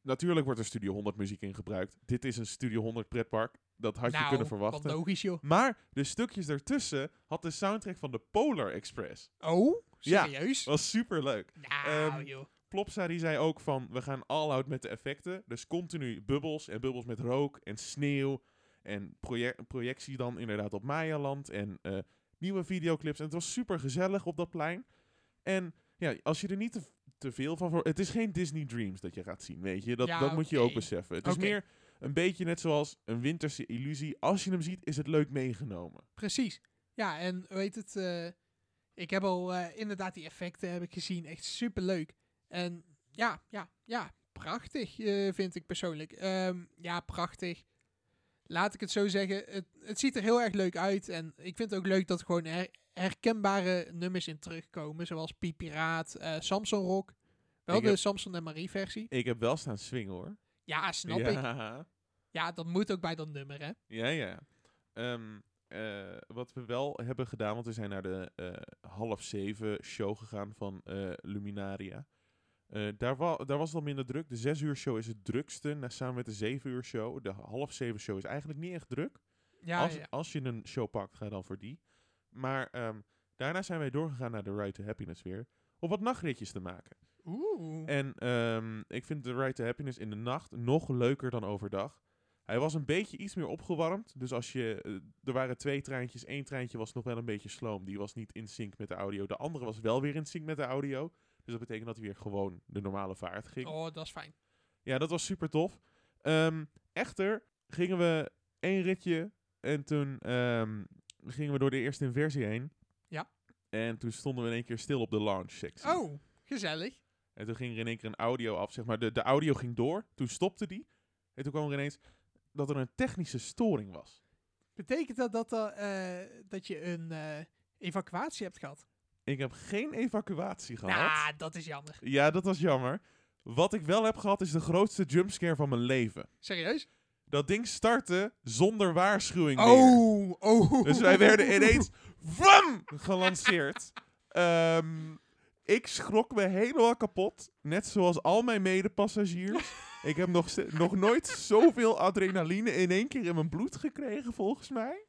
natuurlijk wordt er Studio 100 muziek in gebruikt. Dit is een Studio 100 pretpark. Dat had je nou, kunnen verwachten. logisch, joh. Maar de stukjes ertussen had de soundtrack van de Polar Express. Oh, Ja. serieus? Was super leuk. Nou, Ehm, joh. Plopsa die zei ook van, we gaan all out met de effecten. Dus continu bubbels en bubbels met rook en sneeuw. En projec- projectie dan inderdaad op Mayaland. En eh, nieuwe videoclips. En het was super gezellig op dat plein. En ja, als je er niet te, te veel van voor... Het is geen Disney Dreams dat je gaat zien, weet je. Dat, Ja, dat moet je ook beseffen. Het is meer een beetje net zoals een winterse illusie. Als je hem ziet, is het leuk meegenomen. Precies. Ja, en weet het, eh, ik heb al eh, inderdaad die effecten heb ik gezien. Echt super leuk. En ja, ja, ja, prachtig eh, vind ik persoonlijk. Ehm, ja, prachtig. Laat ik het zo zeggen. Het, het ziet er heel erg leuk uit. En ik vind het ook leuk dat er gewoon her- herkenbare nummers in terugkomen. Zoals Pipiraat, eh Samson Rock. Wel Ik de heb- Samson en Marie versie. Ik heb wel staan swingen hoor. Ja, snap ik. [LAUGHS] ja. Dat moet ook bij dat nummer, hè. Ja, ja. Ehm, eh, wat we wel hebben gedaan, want we zijn naar de eh, half zeven show gegaan van Luminaria. Daar, wa daar was het al minder druk. De zes uur show is het drukste, na, samen met de zeven uur show. De half zeven show is eigenlijk niet echt druk. Ja, als, ja. als je een show pakt, ga dan voor die. Maar ehm, daarna zijn wij doorgegaan naar de Ride to Happiness weer. Om wat nachtritjes te maken. Oeh. En ehm, ik vind de Ride to Happiness in de nacht nog leuker dan overdag. Hij was een beetje iets meer opgewarmd. Dus als je. eh, er waren twee treintjes. Eén treintje was nog wel een beetje sloom. Die was niet in sync met de audio. De andere was wel weer in sync met de audio. Dus dat betekent dat hij weer gewoon de normale vaart ging. Oh, dat is fijn. Ja, dat was super tof. Ehm, echter gingen we één ritje. En toen gingen we door de eerste inversie heen. Ja. En toen stonden we in één keer stil op de launch sectie. Oh, gezellig. En toen ging er in één keer een audio af, zeg maar. De, de audio ging door, toen stopte die. En toen kwam er ineens dat er een technische storing was. Betekent dat dat, eh, dat je een eh, evacuatie hebt gehad? Ik heb geen evacuatie gehad. Nou, dat is jammer. Ja, dat was jammer. Wat ik wel heb gehad is de grootste jumpscare van mijn leven. Serieus? Dat ding startte zonder waarschuwing meer. Oh, oh. Dus wij werden ineens [LAUGHS] VAM! gelanceerd. Ehm, ik schrok me helemaal kapot. Net zoals al mijn medepassagiers. [LAUGHS] ik heb nog, nog nooit zoveel adrenaline in één keer in mijn bloed gekregen, volgens mij.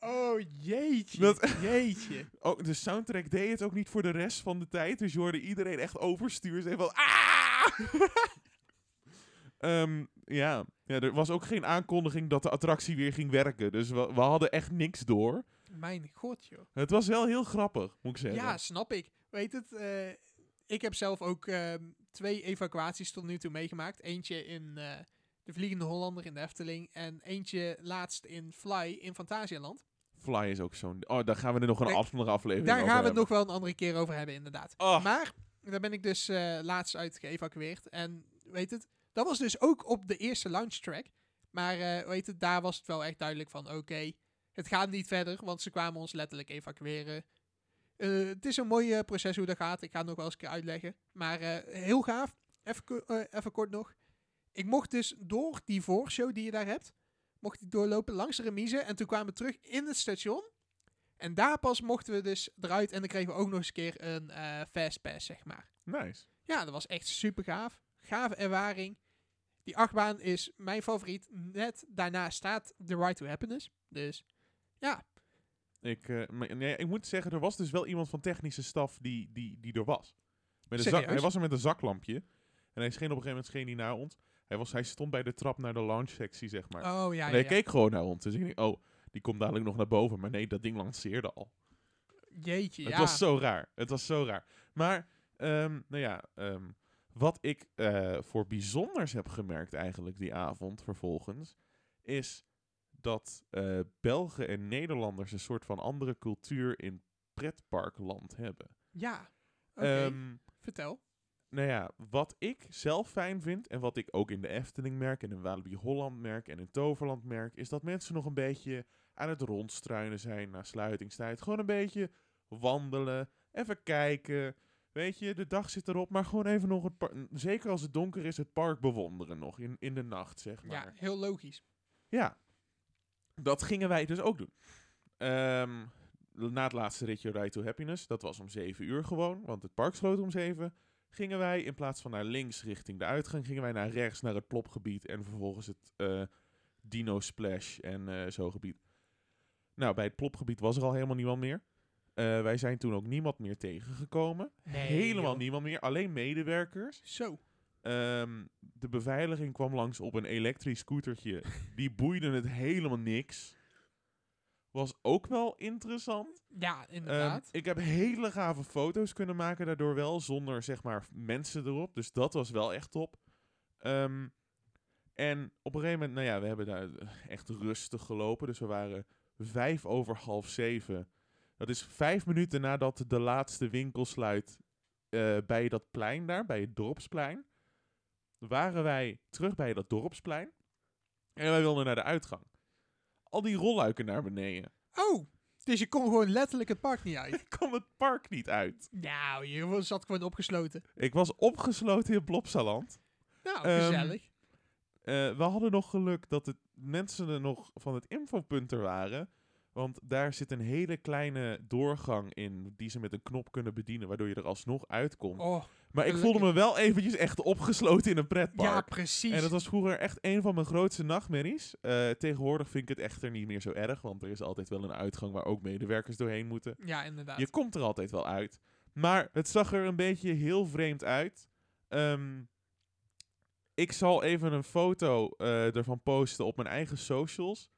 Oh, jeetje. Dat- Jeetje. [LAUGHS] Ook, de soundtrack deed het ook niet voor de rest van de tijd. Dus je hoorde iedereen echt overstuur. Zeggen van... Ah! Ehm, ja. ja, er was ook geen aankondiging dat de attractie weer ging werken. Dus we, we hadden echt niks door. Mijn god, joh. Het was wel heel grappig, moet ik zeggen. Ja, snap ik. Weet het, eh, ik heb zelf ook ehm, twee evacuaties tot nu toe meegemaakt. Eentje in eh, de Vliegende Hollander in de Efteling. En eentje laatst in Fly in Fantasialand. Fly is ook zo'n... Oh, daar gaan we er nog een andere aflevering Daar over gaan we het nog wel een andere keer over hebben, inderdaad. Oh. Maar daar ben ik dus eh, laatst uit geëvacueerd. En weet het, dat was dus ook op de eerste launch track. Maar eh, weet het, daar was het wel echt duidelijk van: oké, het gaat niet verder, want ze kwamen ons letterlijk evacueren. Eh, het is een mooi proces hoe dat gaat. Ik ga het nog wel eens een keer uitleggen. Maar eh, heel gaaf. Even, even kort nog. Ik mocht dus door die voorshow die je daar hebt, mocht ik doorlopen langs de remise. En toen kwamen we terug in het station. En daar pas mochten we dus eruit. En dan kregen we ook nog eens een keer een eh fastpass, zeg maar. Nice. Ja, dat was echt super gaaf. Gave ervaring. Die achtbaan is mijn favoriet. Net daarna staat The Right to Happiness. Dus ja, Ik, eh, maar, nee, ik moet zeggen, er was dus wel iemand van technische staf die, die, die er was. Met een zak, hij was er met een zaklampje. En hij scheen op een gegeven moment scheen hij naar ons. Hij, was, hij stond bij de trap naar de lounge sectie, zeg maar. oh ja, en hij ja. keek gewoon naar ons. Dus ik denk, oh, die komt dadelijk nog naar boven. Maar nee, dat ding lanceerde al. Jeetje, Het ja. was zo raar. Het was zo raar. Maar, ehm, nou ja, ehm, wat ik eh, voor bijzonders heb gemerkt eigenlijk die avond vervolgens, is dat eh, Belgen en Nederlanders een soort van andere cultuur in pretparkland hebben. Ja, oké. Ehm, Vertel. nou ja, wat ik zelf fijn vind en wat ik ook in de Efteling merk en in Walibi Holland merk en in Toverland merk, is dat mensen nog een beetje aan het rondstruinen zijn na sluitingstijd. Gewoon een beetje wandelen, even kijken. Weet je, de dag zit erop, maar gewoon even nog het park, zeker als het donker is, het park bewonderen nog in, in de nacht, zeg maar. Ja, heel logisch. Ja, dat gingen wij dus ook doen. Ehm, na het laatste ritje Ride to Happiness, dat was om 7 uur gewoon, want het park sloot om 7. Gingen wij in plaats van naar links richting de uitgang, gingen wij naar rechts naar het plopgebied en vervolgens het eh, Dino Splash en eh, zo gebied. Nou, bij het plopgebied was er al helemaal niemand meer. Eh, wij zijn toen ook niemand meer tegengekomen. Nee, Helemaal joh. niemand meer, alleen medewerkers. Zo. Ehm, de beveiliging kwam langs op een elektrisch scootertje. [LAUGHS] Die boeide het helemaal niks. Was ook wel interessant. Ja, Ehm, inderdaad. ik heb hele gave foto's kunnen maken daardoor wel, zonder zeg maar mensen erop. Dus dat was wel echt top. Ehm, en op een gegeven moment, nou ja, we hebben daar echt rustig gelopen. Dus we waren vijf over half zeven. Dat is vijf minuten nadat de laatste winkel sluit eh, bij dat plein daar, bij het dorpsplein. Waren wij terug bij dat dorpsplein. En wij wilden naar de uitgang. Al die rolluiken naar beneden. oh, dus je kon gewoon letterlijk het park niet uit. [LAUGHS] Ik kwam het park niet uit. nou, je zat gewoon opgesloten. Ik was opgesloten in Plopsaland. Nou, Ehm, gezellig. Eh, we hadden nog geluk dat het mensen er nog van het infopunt er waren. Want daar zit een hele kleine doorgang in die ze met een knop kunnen bedienen, waardoor je er alsnog uitkomt. oh, maar ik voelde me wel eventjes echt opgesloten in een pretpark. ja, precies. en dat was vroeger echt een van mijn grootste nachtmerries. Eh, tegenwoordig vind ik het echter niet meer zo erg, want er is altijd wel een uitgang waar ook medewerkers doorheen moeten. ja, inderdaad. Je komt er altijd wel uit. Maar het zag er een beetje heel vreemd uit. Ehm, ik zal even een foto eh, ervan posten op mijn eigen socials.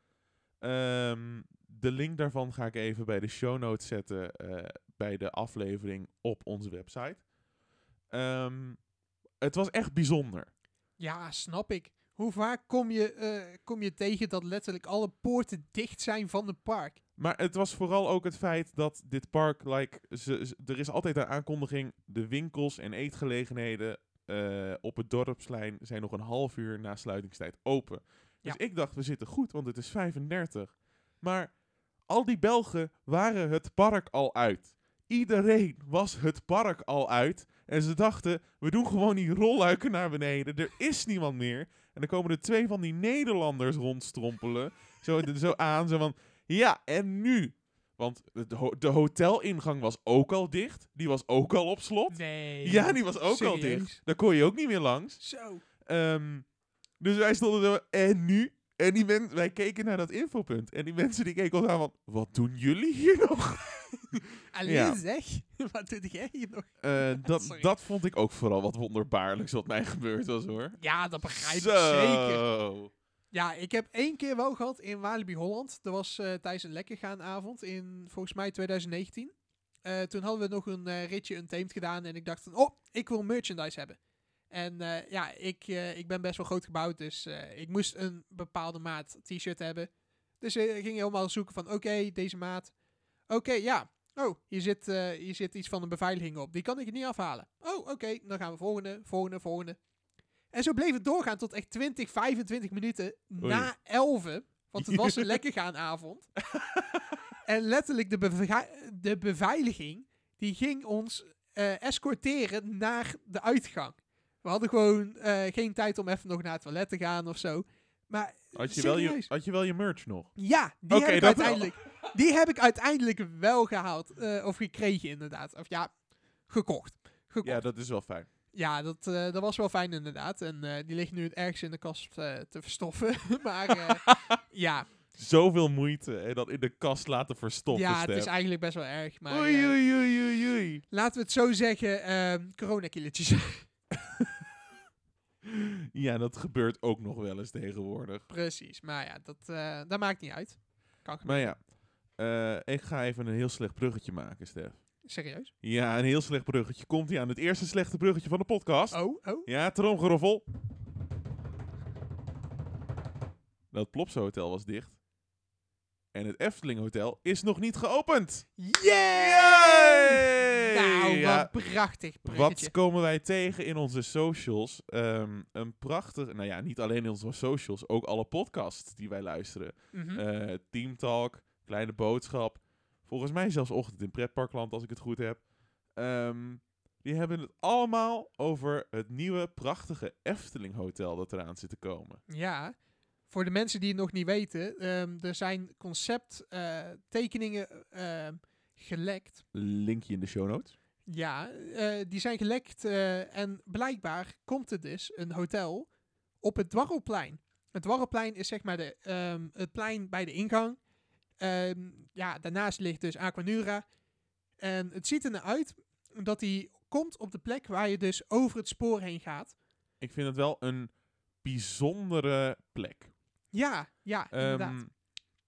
Ehm, de link daarvan ga ik even bij de show notes zetten eh, bij de aflevering op onze website. Ehm, het was echt bijzonder. Ja, snap ik. Hoe vaak kom je, eh, kom je tegen dat letterlijk alle poorten dicht zijn van het park? Maar het was vooral ook het feit dat dit park, like, ze, ze- er is altijd een aankondiging, de winkels en eetgelegenheden eh, op het dorpsplein zijn nog een half uur na sluitingstijd open. Dus Ja. ik dacht, we zitten goed, want het is 35. Maar al die Belgen waren het park al uit. Iedereen was het park al uit. En ze dachten, we doen gewoon die rolluiken naar beneden. Er is niemand meer. En dan komen er twee van die Nederlanders rondstrompelen. Zo, zo aan, zo van, ja, en nu? Want de, ho- de hotelingang was ook al dicht. Die was ook al op slot. Nee. Ja, die was ook al dicht. Daar kon je ook niet meer langs. Zo. Ehm, dus wij stonden zo, en nu? En die mensen, wij keken naar dat infopunt. En die mensen die keken ons aan van, wat doen jullie hier [LAUGHS] nog? Alleen Ja. zeg, [LAUGHS] wat doe jij hier nog? Eh, [LAUGHS] dat, dat vond ik ook vooral wat wonderbaarlijks wat mij gebeurd was hoor. Ja, dat begrijp ik zeker. Ja, ik heb één keer wel gehad in Walibi Holland. Dat was eh, tijdens een lekkergaanavond in volgens mij 2019. Eh, toen hadden we nog een ritje Untamed gedaan en ik dacht van, oh, ik wil merchandise hebben. En eh, ja, ik, eh, ik ben best wel groot gebouwd, dus eh, ik moest een bepaalde maat t-shirt hebben. Dus ik ging helemaal zoeken van, oké, deze maat. Oké, ja. Oh, hier zit, hier zit iets van een beveiliging op. Die kan ik niet afhalen. Oh, oké, dan gaan we volgende, volgende, volgende. En zo bleef het doorgaan tot echt 20, 25 minuten na 11. Want het was een [LAUGHS] lekker gaan avond. en letterlijk de, bevei- de beveiliging, die ging ons escorteren naar de uitgang. We hadden gewoon eh, geen tijd om even nog naar het toilet te gaan of zo. Maar Had je, wel je, had je wel je merch nog? Ja, die heb ik dat wel. uiteindelijk. Die heb ik uiteindelijk wel gehaald. eh, of gekregen, inderdaad. Of ja, gekocht. gekocht. Ja, dat is wel fijn. Ja, dat, eh, dat was wel fijn inderdaad. En die ligt nu ergens in de kast te verstoffen. [LAUGHS] maar [LAUGHS] ja, Zoveel moeite en dat in de kast laten verstoppen. ja, het is eigenlijk best wel erg. Maar Oei, oei, oei, oei, oei. laten we het zo zeggen, ehm coronakilletjes. [LAUGHS] [LAUGHS] Ja, dat gebeurt ook nog wel eens tegenwoordig. Precies, maar ja, dat, eh, dat maakt niet uit. Kan Maar ja, eh, ik ga even een heel slecht bruggetje maken, Stef. Serieus? Ja, een heel slecht bruggetje. Komt hij aan het eerste slechte bruggetje van de podcast? Oh, oh. Ja, tromgeroffel. Dat Plopsa Hotel was dicht. En het Efteling Hotel is nog niet geopend. Yay! Nou, Ja. wat prachtig Wat komen wij tegen in onze socials? Ehm, een prachtig, nou ja, niet alleen in onze socials, ook alle podcasts die wij luisteren. Eh, Team Talk, Kleine Boodschap. Volgens mij zelfs Ochtend in Pretparkland, als ik het goed heb. Ehm, die hebben het allemaal over het nieuwe, prachtige Efteling Hotel dat eraan zit te komen. Ja, voor de mensen die het nog niet weten, ehm, er zijn concepttekeningen ehm gelekt. Linkje in de show notes. Ja, eh, die zijn gelekt eh, en blijkbaar komt er dus een hotel op het Dwarrelplein. Het Dwarrelplein is zeg maar de, ehm, het plein bij de ingang. Ja, daarnaast ligt dus Aquanura. En het ziet er uit dat hij komt op de plek waar je dus over het spoor heen gaat. Ik vind het wel een bijzondere plek. Ja, ja, inderdaad. Ehm,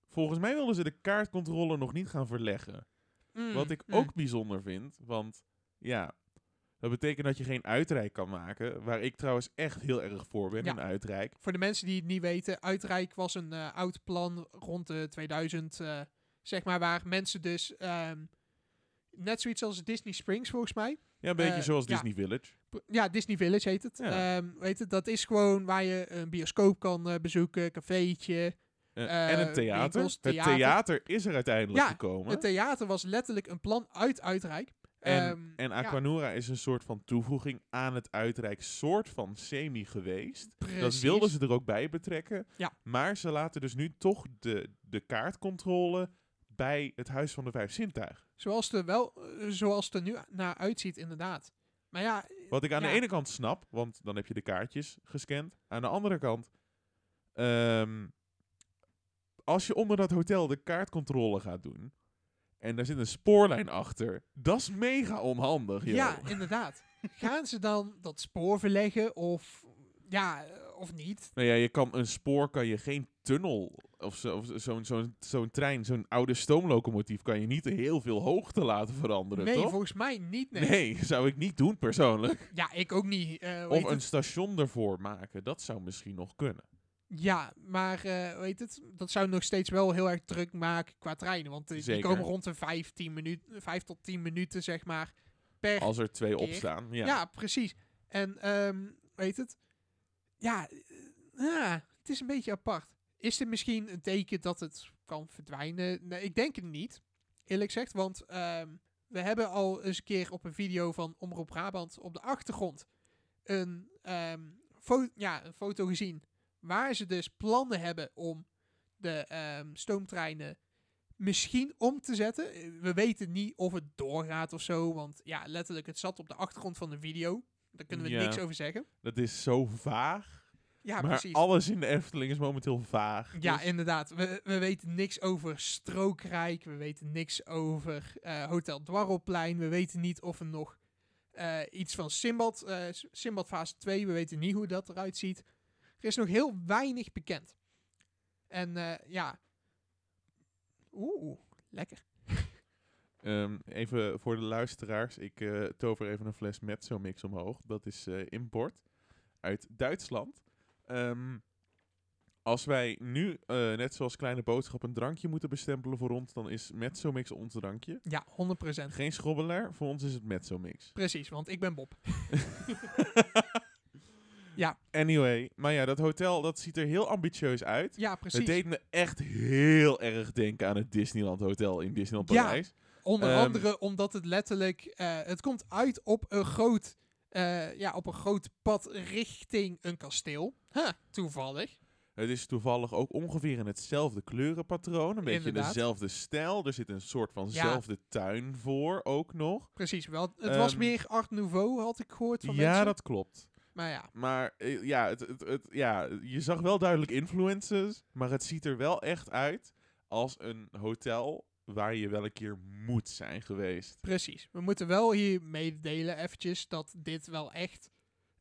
volgens mij wilden ze de kaartcontrole nog niet gaan verleggen. Mm, Wat ik mm. ook bijzonder vind, want ja, dat betekent dat je geen uitrijk kan maken. Waar ik trouwens echt heel erg voor ben, Ja. een uitrijk. Voor de mensen die het niet weten, Uitrijk was een eh, oud plan rond de 2000, eh, zeg maar, waar mensen dus, ehm, net zoiets als Disney Springs volgens mij. Ja, een beetje Eh, zoals ja. Disney Village. Ja, Disney Village heet het. Ja. Ehm, weet het. Dat is gewoon waar je een bioscoop kan eh, bezoeken, cafeetje. En een eh, theater. winkels, Het theater. theater is er uiteindelijk Ja, gekomen. Het theater was letterlijk een plan uit Uitrijk. En, Ehm, en ja, Aquanura is een soort van toevoeging aan het uitrijk, soort van semi geweest. Dat precies. wilden ze er ook bij betrekken. Ja. Maar ze laten dus nu toch de, de kaartcontrole bij het Huis van de Vijf Zintuigen. Zoals het er wel, eh, zoals het er nu naar uitziet, inderdaad. Maar ja, Wat ik aan Ja. de ene kant snap, want dan heb je de kaartjes gescand. Aan de andere kant, ehm, als je onder dat hotel de kaartcontrole gaat doen en daar zit een spoorlijn achter, dat is mega onhandig. joh. ja, inderdaad. [LAUGHS] Gaan ze dan dat spoor verleggen of ja, of niet? Nou ja, je kan een spoor, kan je geen tunnel of zo- of zo'n zo'n zo'n trein, zo'n oude stoomlocomotief, kan je niet heel veel hoogte laten veranderen, Nee, toch? volgens mij niet. Nee. Nee, [LAUGHS] zou ik niet doen persoonlijk. Ja, ik ook niet. eh, Of een het? station ervoor maken, dat zou misschien nog kunnen. Ja, maar eh weet het, dat zou nog steeds wel heel erg druk maken qua treinen. Want eh, die komen rond de 15 minuten, 5 tot 10 minuten, zeg maar, per Als er twee Keer. opstaan. Ja. Ja, precies. En ehm weet het? Ja, eh, ja, het is een beetje apart. Is dit misschien een teken dat het kan verdwijnen? Nee, ik denk het niet, eerlijk gezegd. Want ehm, we hebben al eens een keer op een video van Omroep Brabant op de achtergrond een, ehm, ja, een foto gezien. Waar ze dus plannen hebben om de ehm, stoomtreinen misschien om te zetten. We weten niet of het doorgaat of zo. Want ja, letterlijk, het zat op de achtergrond van de video. Daar kunnen we Ja. niks over zeggen. Dat is zo vaag. Ja, maar precies. alles in de Efteling is momenteel vaag. Ja, Dus inderdaad. We, we weten niks over Strookrijk. We weten niks over eh, Hotel Dwarrelplein. We weten niet of er nog eh, iets van Simbad, S- Simbad fase 2. We weten niet hoe dat eruit ziet. Er is nog heel weinig bekend. En ja. Oeh, lekker. Ehm, even voor de luisteraars. Ik eh, tover even een fles Mezzo Mix omhoog. Dat is eh, import uit Duitsland. Ehm, als wij nu, eh, net zoals Kleine Boodschap, een drankje moeten bestempelen voor ons, dan is Mezzo Mix ons drankje. Ja, 100%. Geen schrobbelaar, voor ons is het Mezzo Mix. Precies, want ik ben Bob. [LAUGHS] Ja. Anyway, maar ja, dat hotel, dat ziet er heel ambitieus uit. Ja, precies. Het deed me echt heel erg denken aan het Disneyland Hotel in Disneyland Ja. Onder Ehm, andere omdat het letterlijk, eh, het komt uit op een groot, eh, ja, op een groot pad richting een kasteel. Huh, toevallig. Het is toevallig ook ongeveer in hetzelfde kleurenpatroon. Een beetje Inderdaad. dezelfde stijl. Er zit een soort vanzelfde tuin voor ook nog. Precies, wel. Het was Ehm, meer Art Nouveau, had ik gehoord van Ja, mensen. dat klopt. Maar ja, Maar eh, ja, het, het, het, ja, je zag wel duidelijk influences. Maar het ziet er wel echt uit als een hotel waar je wel een keer moet zijn geweest. precies. We moeten wel hier mededelen eventjes dat dit wel echt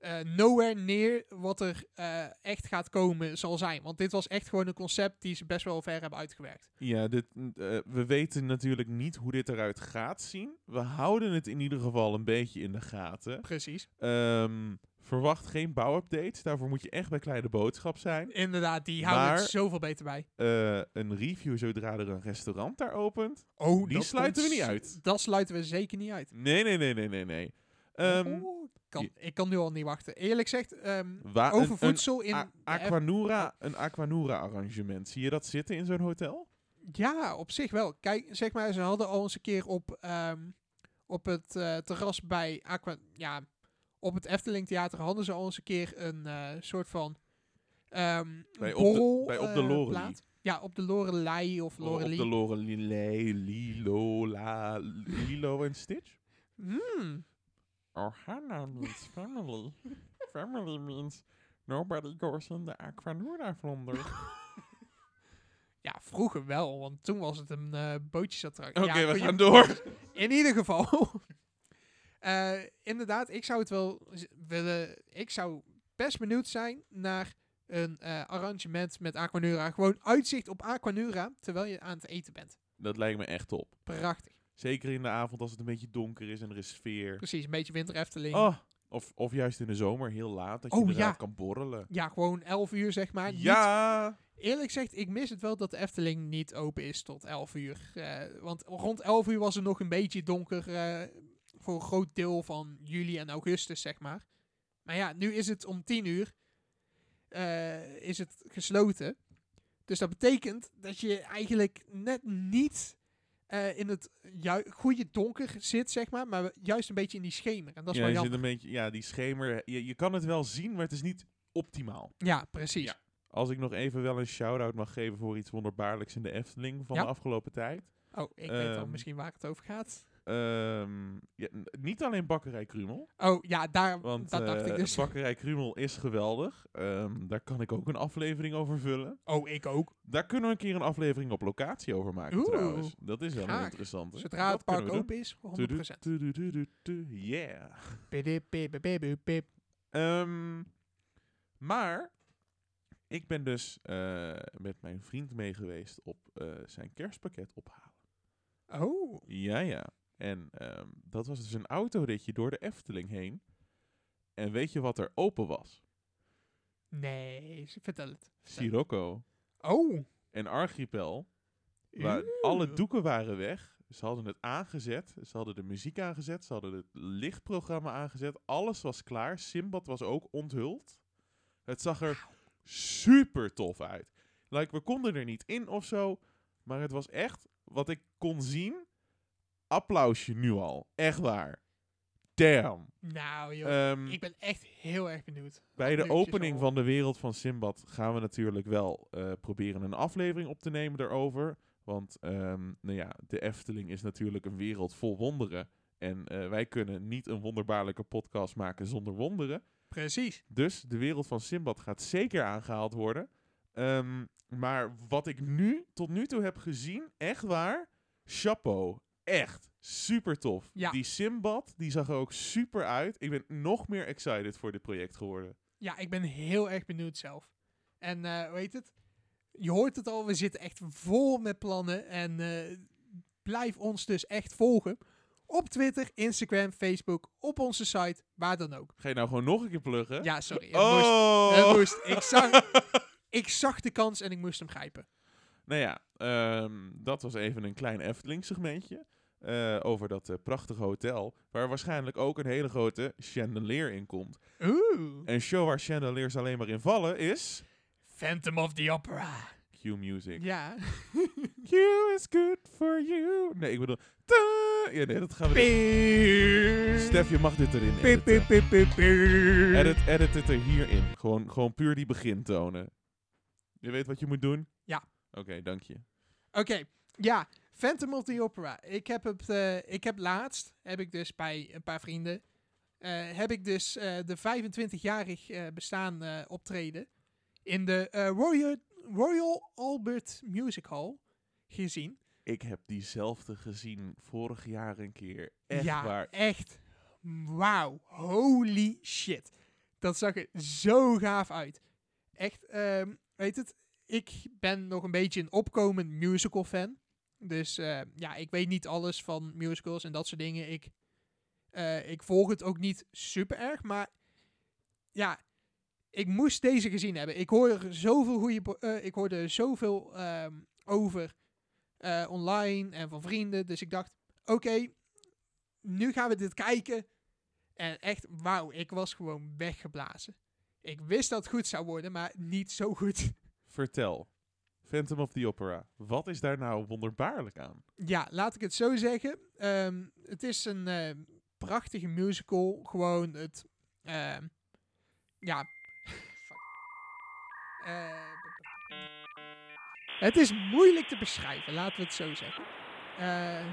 eh, nowhere near wat er eh, echt gaat komen zal zijn. Want dit was echt gewoon een concept die ze best wel ver hebben uitgewerkt. Ja, dit, eh, we weten natuurlijk niet hoe dit eruit gaat zien. We houden het in ieder geval een beetje in de gaten. Precies. Ehm, verwacht geen bouwupdates. Daarvoor moet je echt bij Kleine Boodschap zijn. Inderdaad, die houden het zoveel beter bij. Eh, een review zodra er een restaurant daar opent. Oh, die dat sluiten we niet uit. Dat sluiten we zeker niet uit. Nee, nee, nee, nee, nee, nee. Ehm, Oeh, kan, ik kan nu al niet wachten. Eerlijk gezegd, wa- over een- voedsel een in... Aquanura, een Aquanura arrangement. Zie je dat zitten in zo'n hotel? Ja, op zich wel. Kijk, zeg maar, ze hadden al eens een keer op, ehm, op het eh, terras bij Aqua... Ja, op het Efteling Theater hadden ze al eens een keer een eh, soort van... ehm Bij op de- borrel, bij op de eh, Lorelei. plaat. Ja, op de Lorelei of Oh, op Lorelei. de Lorelei, Lilo, La, Lilo en Stitch? Hmm, Ohana means family. family means nobody goes in the Aquanura vlonder. [LAUGHS] ja, vroeger wel, want toen was het een eh bootjesattractie. Oké, Ja, we gaan door. [LAUGHS] In ieder geval. [LAUGHS] eh, inderdaad, ik zou het wel willen. Ik zou best benieuwd zijn naar een eh, arrangement met Aquanura. Gewoon uitzicht op Aquanura terwijl je aan het eten bent. Dat lijkt me echt top. Prachtig. Zeker in de avond als het een beetje donker is en er is sfeer. Precies, een beetje winter Efteling. Oh, of, of juist in de zomer heel laat, dat je Oh, ja. kan borrelen. Ja, gewoon 11 uur zeg maar. Niet- Ja! eerlijk gezegd, ik mis het wel dat de Efteling niet open is tot 11 uur. Eh, want rond 11 uur was het nog een beetje donker voor een groot deel van juli en augustus, zeg maar. Maar ja, nu is het om 10 uur eh, is het gesloten. Dus dat betekent dat je eigenlijk net niet eh, in het goede donker zit, zeg maar, maar juist een beetje in die schemer. En dat is ja, wel jammer. zit een beetje, ja, die schemer, je, je kan het wel zien, maar het is niet optimaal. Ja, precies. Ja. Als ik nog even wel een shout-out mag geven voor iets wonderbaarlijks in de Efteling van Ja. de afgelopen tijd. Oh, ik weet al Ehm, misschien waar het over gaat. Ehm, ja, niet alleen Bakkerij Krumel, Oh, ja, daar, want dat dacht ik eh, dus. Bakkerij Krumel is geweldig. Ehm, daar kan ik ook een aflevering over vullen. Oh, ik ook. Daar kunnen we een keer een aflevering op locatie over maken Oeh, trouwens. Dat is wel een graag. interessante. Zodra Dat het park open is, 100%. doen. Tudu-tudu-tudu-tudu, Yeah. Ehm, maar ik ben dus eh, met mijn vriend mee geweest op eh, zijn kerstpakket ophalen. Oh, Ja, ja. En ehm, dat was dus een autoritje door de Efteling heen. En weet je wat er open was? nee, vertel het. Vertel. Sirocco Oh. en Archipel. Waar alle doeken waren weg. Ze hadden het aangezet. Ze hadden de muziek aangezet. Ze hadden het lichtprogramma aangezet. Alles was klaar. Simbad was ook onthuld. Het zag er super tof uit. Like, we konden er niet in of zo. Maar het was echt, wat ik kon zien, applausje nu al. Echt waar. Damn. Nou, joh. Ehm, ik ben echt heel erg benieuwd. bij de opening van de wereld van Simbad gaan we natuurlijk wel eh, proberen een aflevering op te nemen daarover. Want ehm, nou ja, de Efteling is natuurlijk een wereld vol wonderen. En eh, wij kunnen niet een wonderbaarlijke podcast maken zonder wonderen. Precies. Dus de wereld van Simbad gaat zeker aangehaald worden. Ehm, maar wat ik nu tot nu toe heb gezien, echt waar, chapeau. Echt super tof. Ja. Die Simbad, die zag er ook super uit. Ik ben nog meer excited voor dit project geworden. Ja, ik ben heel erg benieuwd zelf. En eh hoe heet het? Je hoort het al, we zitten echt vol met plannen. En eh, blijf ons dus echt volgen. Op Twitter, Instagram, Facebook, op onze site, waar dan ook. Ga je nou gewoon nog een keer pluggen? Ja, sorry. Het moest, oh! het moest. Ik, zag, [LAUGHS] ik zag de kans en ik moest hem grijpen. Nou ja, ehm, dat was even een klein Efteling segmentje. eh, over dat eh, prachtige hotel. Waar waarschijnlijk ook een hele grote chandelier in komt. Oeh. Een show waar chandeliers alleen maar in vallen is... Phantom of the Opera. Q Music. Ja. [LAUGHS] Q is good for you. Nee, ik bedoel... ta- Ja, nee, dat gaan we niet. Stef, je mag dit erin editen. pip. Edit, edit het er hierin. Gewoon, gewoon puur die begintonen. Je weet wat je moet doen? Ja. Oké, dank je. Oké, ja. Phantom of the Opera. Ik heb, het, eh, ik heb laatst, heb ik dus bij een paar vrienden, eh, heb ik dus eh, de 25-jarig eh, bestaan optreden in de Royal, Royal Albert Music Hall gezien. Ik heb diezelfde gezien vorig jaar een keer. Echt ja, waar. echt. Wauw. Holy shit. Dat zag er zo gaaf uit. Echt, ehm, weet het, ik ben nog een beetje een opkomend musical fan. Dus eh, ja, ik weet niet alles van musicals en dat soort dingen. Ik, eh, ik volg het ook niet super erg, maar ja, ik moest deze gezien hebben. Ik hoor zoveel goede, eh, ik hoorde zoveel ehm, over online en van vrienden. Dus ik dacht, oké, nu gaan we dit kijken. En echt, wauw, ik was gewoon weggeblazen. Ik wist dat het goed zou worden, maar niet zo goed. Vertel. Phantom of the Opera. Wat is daar nou wonderbaarlijk aan? Ja, laat ik het zo zeggen. Ehm, het is een eh, prachtige musical. Gewoon het. ehm, ja. [LAUGHS] Eh, het is moeilijk te beschrijven, laten we het zo zeggen. Eh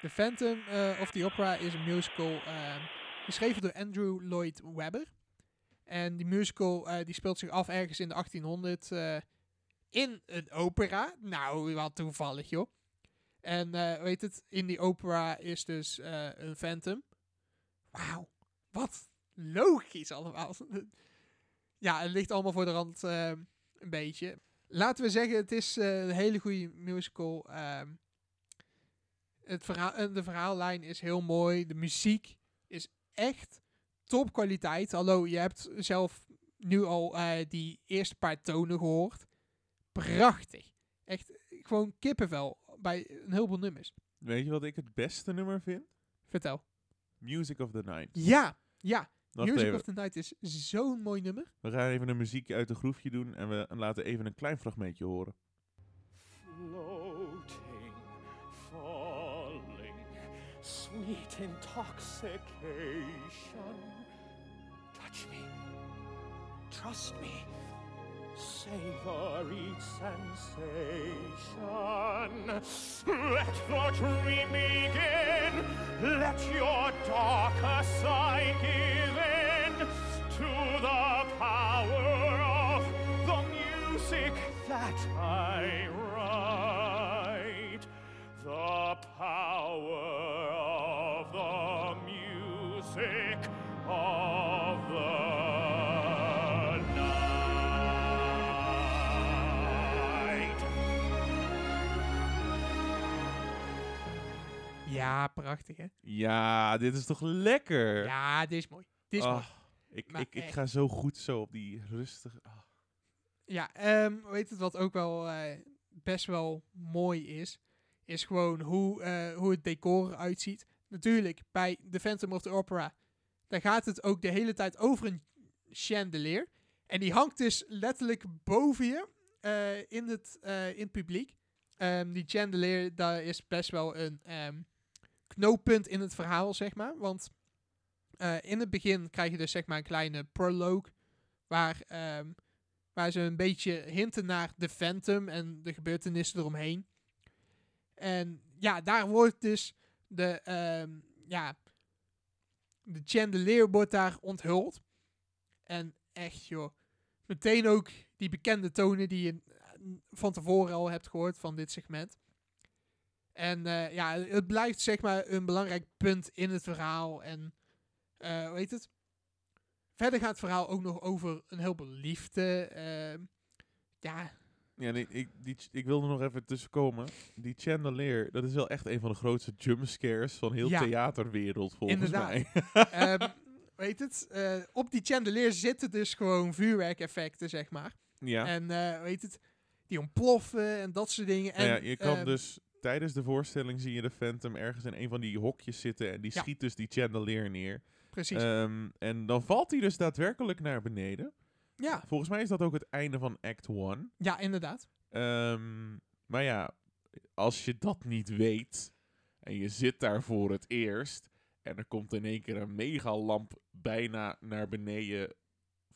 The Phantom of the Opera is een musical ehm, geschreven door Andrew Lloyd Webber. En die musical eh, die speelt zich af ergens in de 1800 eh, in een opera. Nou, wat toevallig joh. En eh weet het, in die opera is dus eh, een phantom. Wauw, wat logisch allemaal. [LAUGHS] ja, het ligt allemaal voor de rand eh, een beetje. Laten we zeggen, het is eh, een hele goede musical. ehm. het verhaal, eh, de verhaallijn is heel mooi. De muziek is echt topkwaliteit. Hallo, je hebt zelf nu al eh, die eerste paar tonen gehoord. Prachtig. Echt gewoon kippenvel bij een heleboel nummers. Weet je wat ik het beste nummer vind? Vertel. Music of the Night. Ja, ja. Wacht Music even. of the Night is zo'n mooi nummer. We gaan even een muziek uit de groefje doen en we laten even een klein fragmentje horen. Sweet intoxication. Touch me, trust me, savor each sensation. Let the dream begin, let your darker side give in to the power of the music that I write. The power music of the night. Ja, prachtig hè. Ja, dit is toch lekker? Ja, dit is mooi. Dit is mooi. Ah, ik, Maar ik, ik echt. ga zo goed zo op die rustige... ah. Ja, ehm weet het wat ook wel eh, best wel mooi is? Is gewoon hoe, eh, hoe het decor eruit ziet. Natuurlijk, bij The Phantom of the Opera, daar gaat het ook de hele tijd over een chandelier. En die hangt dus letterlijk boven je eh, in, het, eh, in het publiek. Ehm, die chandelier, daar is best wel een ehm, knooppunt in het verhaal, zeg maar. Want eh, in het begin krijg je dus zeg maar een kleine prologue, waar... ehm, waar ze een beetje hinten naar de Phantom en de gebeurtenissen eromheen. En ja, daar wordt dus de, ehm, ja, de chandelier wordt daar onthuld. En echt joh, meteen ook die bekende tonen die je van tevoren al hebt gehoord van dit segment. En eh, ja, het blijft zeg maar een belangrijk punt in het verhaal. En eh hoe heet het? Verder gaat het verhaal ook nog over een heleboel liefde. ehm, ja, Ja, nee, ik, die, ik wilde nog even tussenkomen. Die chandelier, dat is wel echt een van de grootste jumpscares van heel Ja. theaterwereld, volgens Inderdaad. mij. [LAUGHS] ehm, [LAUGHS] weet het? eh, op die chandelier zitten dus gewoon vuurwerkeffecten, zeg maar. ja. En eh weet het? Die ontploffen en dat soort dingen. En, Nou ja, je kan ehm, dus tijdens de voorstelling zie je de Phantom ergens in een van die hokjes zitten en die Ja. schiet dus die chandelier neer. Precies. Ehm, en dan valt hij dus daadwerkelijk naar beneden. Ja, Volgens mij is dat ook het einde van Act 1. ja, inderdaad. Ehm, maar ja, als je dat niet weet en je zit daar voor het eerst en er komt in één keer een megalamp bijna naar beneden,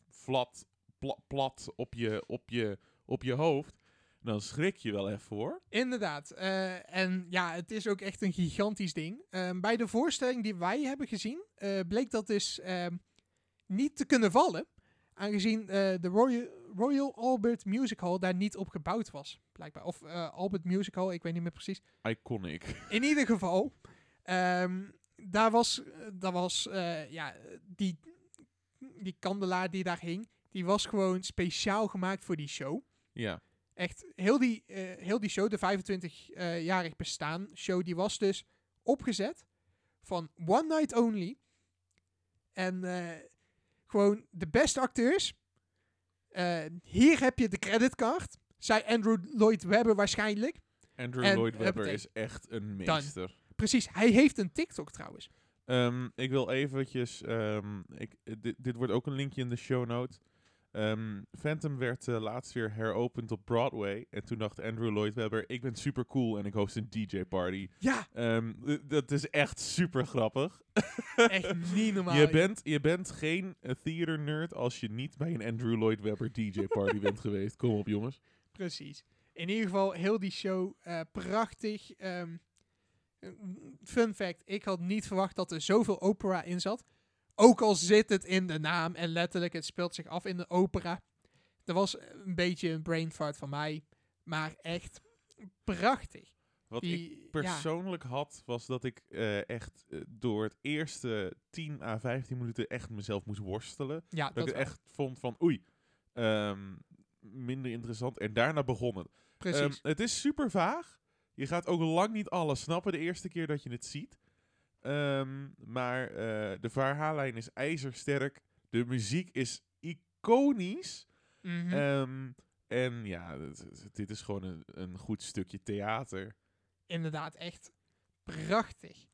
flat, pla- plat op je, op, je, op je hoofd, dan schrik je wel even hoor. Inderdaad. eh, en ja, het is ook echt een gigantisch ding. Ehm, bij de voorstelling die wij hebben gezien, eh, bleek dat dus ehm, niet te kunnen vallen. Aangezien eh, de Royal, Royal Albert Music Hall daar niet op gebouwd was, blijkbaar. Of eh, Albert Music Hall, ik weet niet meer precies. Iconic. In ieder geval, ehm, daar was, daar was eh, ja, die, die kandelaar die daar hing, die was gewoon speciaal gemaakt voor die show. Ja. Echt, heel die, heel die show, de 25-jarig bestaan show, die was dus opgezet van One Night Only. En eh, gewoon de beste acteurs. Eh, hier heb je de creditcard. Zei Andrew Lloyd Webber waarschijnlijk. Andrew En Lloyd Webber is echt een meester. Precies, hij heeft een TikTok trouwens. Ehm, ik wil eventjes... ehm, ik, dit, dit wordt ook een linkje in de show note. Ehm, Phantom werd eh, laatst weer heropend op Broadway. En toen dacht Andrew Lloyd Webber... Ik ben super cool en ik host een DJ-party. Ja, Ehm, dat is echt super grappig. echt niet normaal. Je bent, je bent geen eh, theater nerd als je niet bij een Andrew Lloyd Webber DJ-party bent [LAUGHS] geweest. Kom op, jongens. Precies. In ieder geval, heel die show eh, prachtig. Ehm, fun fact, ik had niet verwacht dat er zoveel opera in zat. Ook al zit het in de naam en letterlijk, het speelt zich af in de opera. Dat was een beetje een brain fart van mij. Maar echt prachtig. Wat ik ja, persoonlijk had, was dat ik eh, echt eh, door het eerste 10 à 15 minuten echt mezelf moest worstelen. ja, Dat, dat ik het echt vond van oei, ehm, minder interessant. En daarna begon het. Precies. Ehm, het is super vaag. Je gaat ook lang niet alles snappen de eerste keer dat je het ziet. Ehm, maar eh, de verhaallijn is ijzersterk. De muziek is iconisch. Mhm. Ehm, en ja, dit is gewoon een, een goed stukje theater. inderdaad echt prachtig.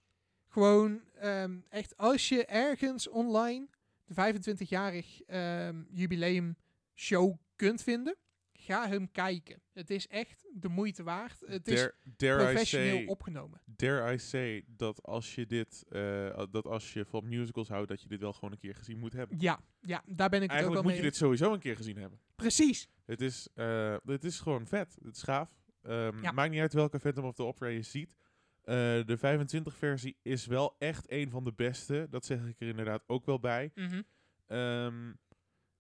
Gewoon ehm, echt als je ergens online de 25-jarig ehm, jubileum show kunt vinden, ga hem kijken. Het is echt de moeite waard. Het is Dare, dare, I professioneel say, opgenomen. dare I say dat als je dit, eh, dat als je van musicals houdt, dat je dit wel gewoon een keer gezien moet hebben. Ja, ja, daar ben ik het ook Eigenlijk wel moet mee je dit sowieso een keer gezien hebben. Precies. Het is, eh, het is gewoon vet. Het is gaaf. Ehm, Ja. Maakt niet uit welke Phantom of the Opera je ziet. Eh, de 25-versie is wel echt een van de beste. Dat zeg ik er inderdaad ook wel bij. Mhm. Ehm,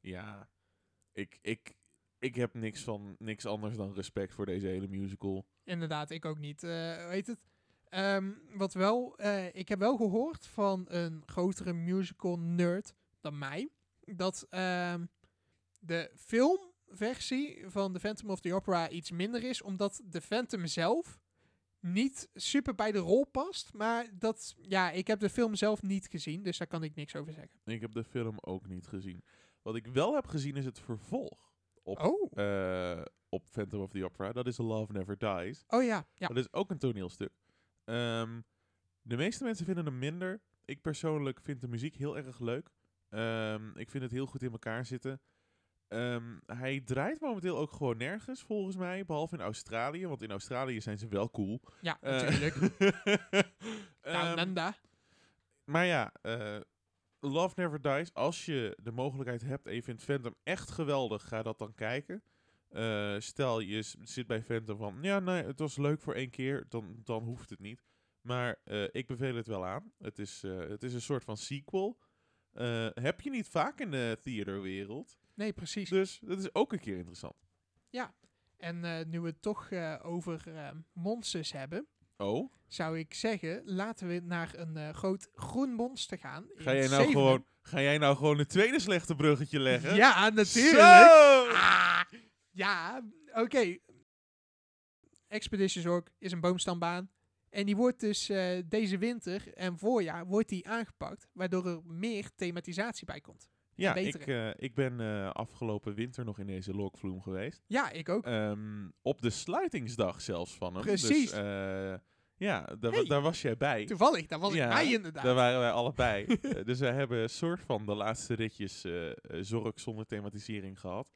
ja, ik, ik, ik heb niks, van, niks anders dan respect voor deze hele musical. Inderdaad, ik ook niet. Eh weet het? Ehm, wat wel, eh, ik heb wel gehoord van een grotere musical nerd dan mij, dat ehm, de filmversie van The Phantom of the Opera iets minder is, omdat de Phantom zelf niet super bij de rol past. Maar dat, ja, ik heb de film zelf niet gezien, dus daar kan ik niks over zeggen. Ik heb de film ook niet gezien. Wat ik wel heb gezien is het vervolg op, Oh, eh, op Phantom of the Opera. Dat is Love Never Dies. oh ja, ja. Dat is ook een toneelstuk. Ehm, de meeste mensen vinden hem minder. Ik persoonlijk vind de muziek heel erg leuk. Ehm, ik vind het heel goed in elkaar zitten. Ehm, hij draait momenteel ook gewoon nergens, volgens mij. Behalve in Australië. Want in Australië zijn ze wel cool. Ja, Eh, natuurlijk. [LAUGHS] Under. maar ja, eh, Love Never Dies. Als je de mogelijkheid hebt en je vindt Phantom echt geweldig, ga dat dan kijken. Eh, stel, je zit bij Phantom van, ja, nee, het was leuk voor één keer, dan, dan hoeft het niet. Maar eh, ik beveel het wel aan. Het is, eh, het is een soort van sequel. Heb je niet vaak in de theaterwereld. Nee, precies. Dus dat is ook een keer interessant. En eh, nu we het toch over monsters hebben, Oh, zou ik zeggen, laten we naar een eh, groot groen monster gaan. in ga jij nou, Zevenaar. gewoon, ga jij nou gewoon een tweede slechte bruggetje leggen? Ja, natuurlijk. Zo! Ah, ja, oké. Expedition Zorg is een boomstambaan. En die wordt dus eh, deze winter en voorjaar wordt die aangepakt, waardoor er meer thematisatie bij komt. Ja, ik, eh, ik ben eh, afgelopen winter nog in deze Lokvloem geweest. Ja, ik ook. Ehm, op de sluitingsdag zelfs van hem. Precies. Dus, ja, daar, Hey. daar was jij bij. Toevallig, daar was ja, ik bij inderdaad. Daar waren wij allebei. [LAUGHS] Dus wij hebben een soort van de laatste ritjes zorg zonder thematisering gehad.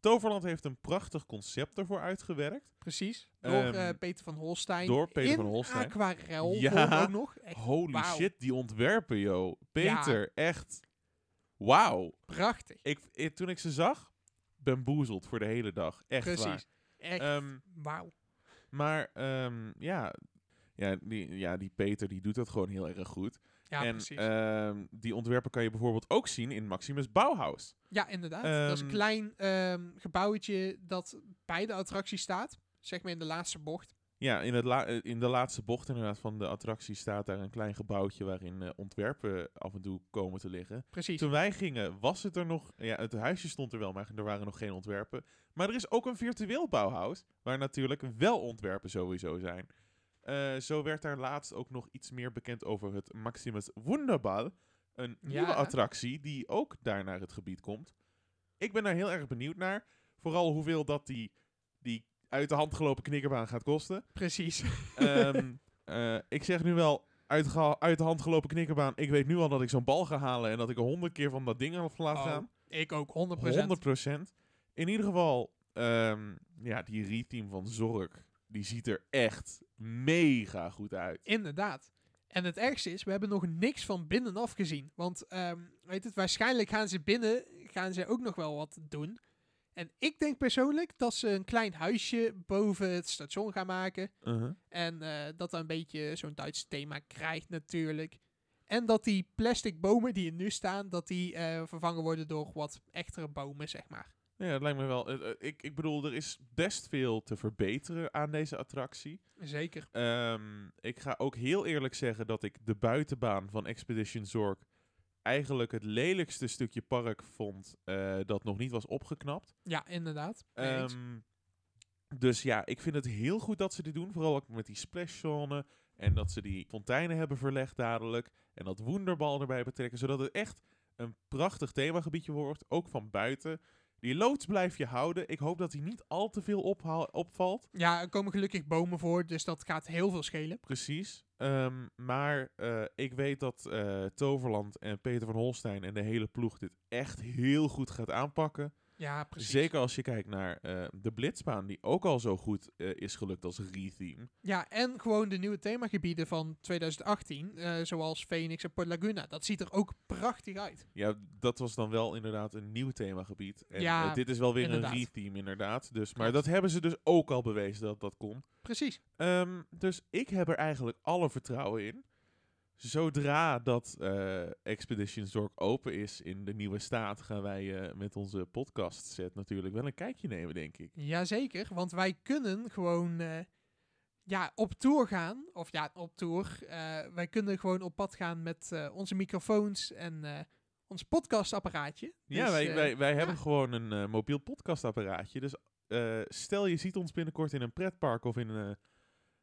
Toverland heeft een prachtig concept ervoor uitgewerkt. Precies. Door Ehm, eh, Peter van Holstein. door Peter in van Holstein. aquarel Ja. ook nog. Echt Holy shit, die ontwerpen, joh. Ja. Peter, echt. Wauw. prachtig. Ik, ik, toen ik ze zag, bamboezeld voor de hele dag. Echt waar. Precies. Echt Ehm, wauw. Maar ehm, ja, ja, die, ja, die Peter die doet dat gewoon heel erg goed. Ja, en precies. ehm, die ontwerpen kan je bijvoorbeeld ook zien in Maximus Bauhaus. ja, inderdaad. dat is een klein gebouwtje dat bij de attractie staat. Zeg maar in de laatste bocht. Ja, in, het la- eh, in de laatste bocht inderdaad van de attractie staat daar een klein gebouwtje waarin eh, ontwerpen af en toe komen te liggen. Precies. Toen wij gingen was het er nog, ja, het huisje stond er wel, maar er waren nog geen ontwerpen. Maar er is ook een virtueel Bauhaus, waar natuurlijk wel ontwerpen sowieso zijn. Eh, zo werd daar laatst ook nog iets meer bekend over het Maximus Wunderbal. Een nieuwe attractie die ook daar naar het gebied komt. Ik ben daar heel erg benieuwd naar. Vooral hoeveel dat die, die uit de hand gelopen knikkerbaan gaat kosten. Precies. Ehm, [LAUGHS] eh, ik zeg nu wel, uit, uit de hand gelopen knikkerbaan. Ik weet nu al dat ik zo'n bal ga halen en dat ik er honderd keer van dat ding af laat Oh, gaan. Ik ook, 100%. 100%. In ieder geval, ehm, ja, die reteam van Zorg, die ziet er echt mega goed uit. Inderdaad. En het ergste is, we hebben nog niks van binnenaf gezien. Want, ehm, weet het, waarschijnlijk gaan ze binnen, gaan ze ook nog wel wat doen. En ik denk persoonlijk dat ze een klein huisje boven het station gaan maken. Uh-huh. En eh, dat dan een beetje zo'n Duits thema krijgt natuurlijk. en dat die plastic bomen die er nu staan, dat die eh, vervangen worden door wat echtere bomen, zeg maar. Ja, het lijkt me wel. eh, ik, ik bedoel, er is best veel te verbeteren aan deze attractie. Zeker. Ehm, ik ga ook heel eerlijk zeggen dat ik de buitenbaan van Expedition Zorg eigenlijk het lelijkste stukje park vond eh, dat nog niet was opgeknapt. Ja, inderdaad. Ehm, dus ja, ik vind het heel goed dat ze dit doen. Vooral ook met die splashzone. En dat ze die fonteinen hebben verlegd dadelijk. En dat Wonderbal erbij betrekken. Zodat het echt een prachtig themagebiedje wordt. Ook van buiten. Die loods blijf je houden. Ik hoop dat hij niet al te veel opvalt. ja, er komen gelukkig bomen voor, dus dat gaat heel veel schelen. Precies. Ehm, maar eh, ik weet dat eh, Toverland en Peter van Holstein en de hele ploeg dit echt heel goed gaat aanpakken. Ja, precies. Zeker als je kijkt naar eh, de Blitzbaan, die ook al zo goed eh, is gelukt als retheme. Ja, en gewoon de nieuwe themagebieden van 2018, eh, zoals Phoenix en Port Laguna. Dat ziet er ook prachtig uit. Ja, dat was dan wel inderdaad een nieuw themagebied. En Ja, dit is wel weer inderdaad. een retheme inderdaad. Dus, maar dat hebben ze dus ook al bewezen dat dat kon. Precies. Ehm, dus ik heb er eigenlijk alle vertrouwen in. Zodra dat eh, Expedition Zorg open is in de nieuwe staat, gaan wij eh, met onze podcast set natuurlijk wel een kijkje nemen, denk ik. Jazeker, want wij kunnen gewoon eh, ja, op tour gaan. Of ja, op tour. Wij kunnen gewoon op pad gaan met onze microfoons en ons podcastapparaatje. ja, Dus, wij, wij, wij ja. hebben gewoon een mobiel podcastapparaatje. Dus stel je ziet ons binnenkort in een pretpark of in een...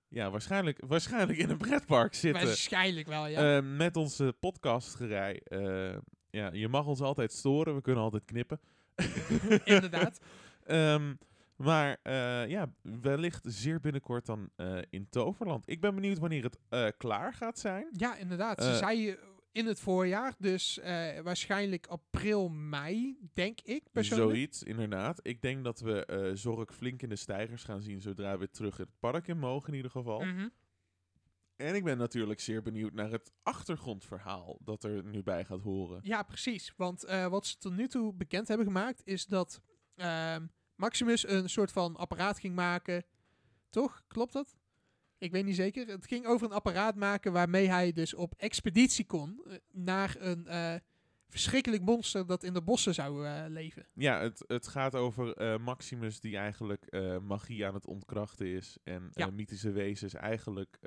ja, waarschijnlijk, waarschijnlijk in een pretpark zitten. Waarschijnlijk wel, ja. Eh, met onze podcastgerij. Eh, ja, je mag ons altijd storen. We kunnen altijd knippen. [LAUGHS] Inderdaad. [LAUGHS] Ehm, maar eh, ja, wellicht zeer binnenkort dan in Toverland. Ik ben benieuwd wanneer het klaar gaat zijn. Ja, inderdaad. Ze zei in het voorjaar, dus eh, waarschijnlijk april, mei, denk ik persoonlijk. Zoiets, inderdaad. Ik denk dat we eh Zorg flink in de stijgers gaan zien zodra we terug het park in mogen in ieder geval. Mhm. En ik ben natuurlijk zeer benieuwd naar het achtergrondverhaal dat er nu bij gaat horen. Ja, precies. Want eh, wat ze tot nu toe bekend hebben gemaakt is dat ehm, Maximus een soort van apparaat ging maken. Toch? Klopt dat? Ik weet niet zeker. Het ging over een apparaat maken waarmee hij dus op expeditie kon eh, naar een eh, verschrikkelijk monster dat in de bossen zou eh, leven. Ja, het, het gaat over Maximus die eigenlijk magie aan het ontkrachten is. En Ja. mythische wezens eigenlijk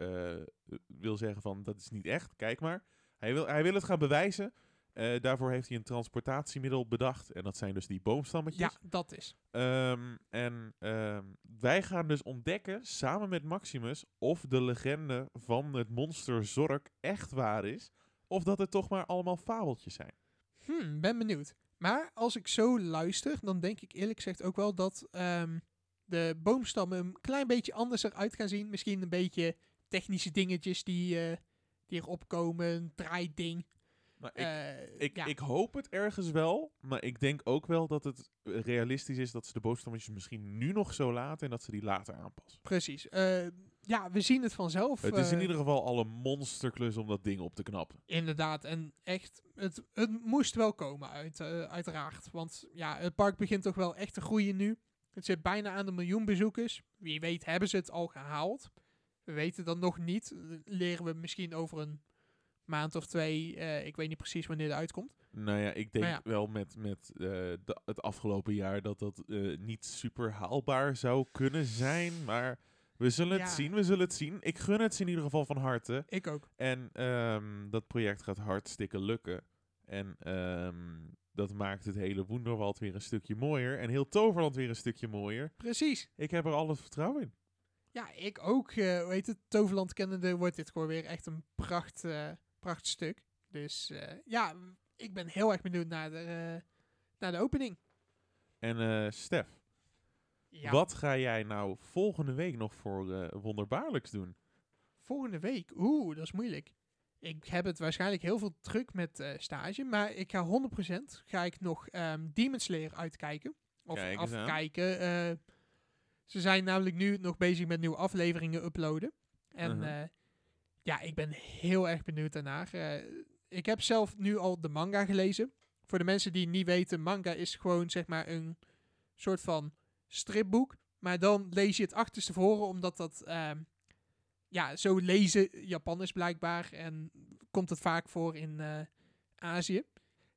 wil zeggen van dat is niet echt, kijk maar. Hij wil, hij wil het gaan bewijzen. Eh, daarvoor heeft hij een transportatiemiddel bedacht. En dat zijn dus die boomstammetjes. Ja, dat is. Ehm, en ehm, wij gaan dus ontdekken, samen met Maximus, of de legende van het monster Zork echt waar is. Of dat het toch maar allemaal fabeltjes zijn. Hmm, ben benieuwd. Maar als ik zo luister, dan denk ik eerlijk gezegd ook wel dat ehm, de boomstammen een klein beetje anders eruit gaan zien. Misschien een beetje technische dingetjes die, eh, die erop komen, een draaiding. Maar ik, Eh, Ik, ja, ik hoop het ergens wel, maar ik denk ook wel dat het realistisch is dat ze de boomstammetjes misschien nu nog zo laten en dat ze die later aanpassen. precies. Eh, ja, we zien het vanzelf. het is in eh, ieder geval al een monsterklus om dat ding op te knappen. Inderdaad, en echt, het, het moest wel komen, uit, uiteraard. Want ja, het park begint toch wel echt te groeien nu. Het zit bijna aan de miljoen bezoekers. Wie weet hebben ze het al gehaald. We weten dat nog niet. Leren we misschien over een maand of twee. eh, ik weet niet precies wanneer het uitkomt. Nou ja, ik denk ja. wel met, met eh, de- het afgelopen jaar dat dat eh, niet super haalbaar zou kunnen zijn, maar we zullen het zien, we zullen het zien. Ik gun het ze in ieder geval van harte. Ik ook. En ehm, dat project gaat hartstikke lukken. En ehm, dat maakt het hele Wonderwald weer een stukje mooier. En heel Toverland weer een stukje mooier. Precies. Ik heb er alle vertrouwen in. Ja, ik ook. hoe heet het? Toverland kennende wordt dit gewoon weer echt een pracht, eh, prachtstuk. Dus eh, ja, ik ben heel erg benieuwd naar de, eh, naar de opening. En eh Stef, Ja. wat ga jij nou volgende week nog voor wonderbaarlijks doen? Volgende week. Oeh, dat is moeilijk. Ik heb het waarschijnlijk heel veel druk met stage. Maar ik ga 100% ga ik nog ehm Demon Slayer uitkijken. Of Kijk afkijken. eh, ze zijn namelijk nu nog bezig met nieuwe afleveringen uploaden. En eh, ja, ik ben heel erg benieuwd daarnaar. Eh, ik heb zelf nu al de manga gelezen. Voor de mensen die niet weten, manga is gewoon zeg maar een soort van stripboek. Maar dan lees je het achterstevoren, omdat dat... ehm, ja, zo lezen Japanners blijkbaar. En komt het vaak voor in eh, Azië.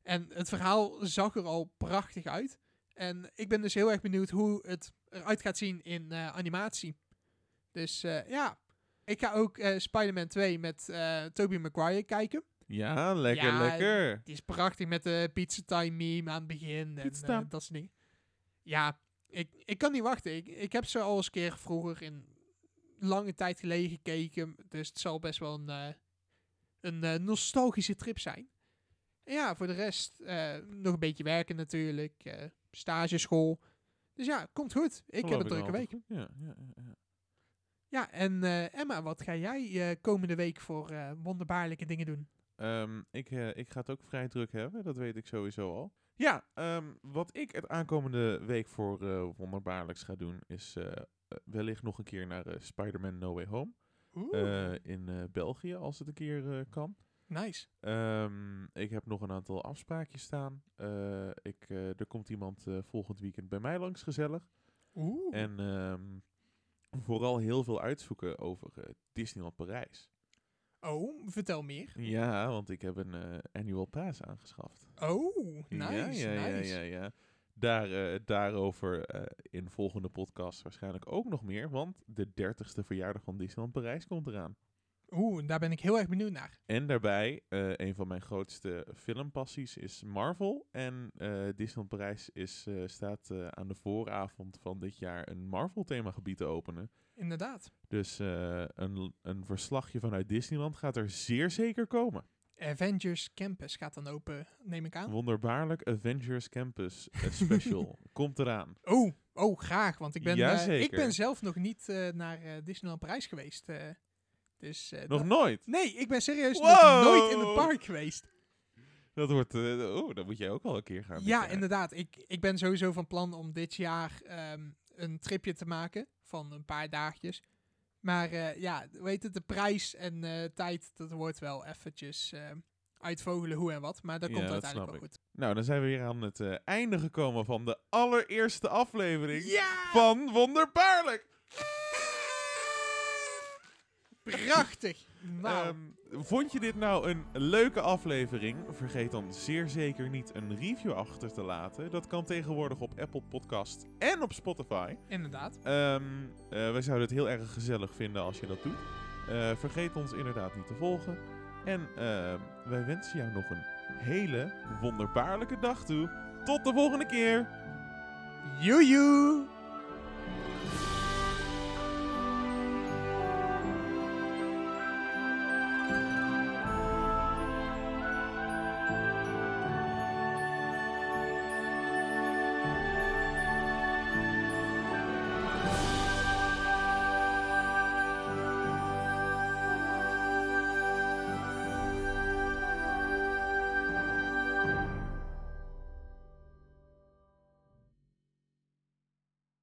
En het verhaal zag er al prachtig uit. En ik ben dus heel erg benieuwd hoe het eruit gaat zien in eh, animatie. Dus ja, ik ga ook eh, Spider-Man 2 met eh Tobey Maguire kijken. Ja, lekker, Ja, lekker. Die is prachtig met de pizza time meme aan het begin. En Pizza eh, time. dat soort dingen. Ja, ik, ik kan niet wachten. Ik, ik heb ze al eens een keer vroeger in lange tijd geleden gekeken. Dus het zal best wel een, eh, een eh, nostalgische trip zijn. En ja, voor de rest eh, nog een beetje werken natuurlijk. eh stageschool. Dus ja, komt goed. Ik heb een drukke week. Ja, ja, ja. En eh, Emma, wat ga jij eh, komende week voor eh, wonderbaarlijke dingen doen? Ehm, ik, ik ga het ook vrij druk hebben, dat weet ik sowieso al. Ja, ehm, wat ik het aankomende week voor wonderbaarlijks ga doen, is wellicht nog een keer naar Spider-Man No Way Home. eh, in België, als het een keer kan. nice. Ehm, ik heb nog een aantal afspraakjes staan. Ik, er komt iemand volgend weekend bij mij langs, gezellig. Oeh. En vooral heel veel uitzoeken over eh, Disneyland Parijs. Oh, vertel meer. Ja, want ik heb een eh, annual pass aangeschaft. Oh, nice, ja, ja, nice. ja, ja, ja. Daar, eh, daarover eh, in volgende podcast waarschijnlijk ook nog meer, want de 30ste verjaardag van Disneyland Parijs komt eraan. Oeh, daar ben ik heel erg benieuwd naar. En daarbij, eh, een van mijn grootste filmpassies is Marvel. En eh, Disneyland Parijs is, eh, staat aan de vooravond van dit jaar een Marvel-themagebied te openen. Inderdaad. Dus een, een verslagje vanuit Disneyland gaat er zeer zeker komen. Avengers Campus gaat dan open, neem ik aan. Wonderbaarlijk Avengers Campus Special [LAUGHS] komt eraan. Oh, oh, graag. Want ik ben, ik ben zelf nog niet naar Disneyland Parijs geweest. Dus, eh, Nog nooit. Nee, ik ben serieus Wow. nog nooit in het park geweest. Dat wordt, eh, oh, dan moet jij ook al een keer gaan. Ja, inderdaad. Ik, ik ben sowieso van plan om dit jaar ehm, een tripje te maken van een paar dagjes. Maar eh, ja, weet het, de prijs en eh, tijd, dat wordt wel eventjes eh, uitvogelen hoe en wat. Maar dat Ja, komt dat uiteindelijk wel goed. Nou, dan zijn we weer aan het einde gekomen van de allereerste aflevering Ja! van Wonderbaarlijk. Prachtig! Nou, Ehm, vond je dit nou een leuke aflevering? Vergeet dan zeer zeker niet een review achter te laten. Dat kan tegenwoordig op Apple Podcast en op Spotify. inderdaad. Eh, wij zouden het heel erg gezellig vinden als je dat doet. Eh, vergeet ons inderdaad niet te volgen. En ehm, wij wensen jou nog een hele wonderbaarlijke dag toe. Tot de volgende keer! Joejoe!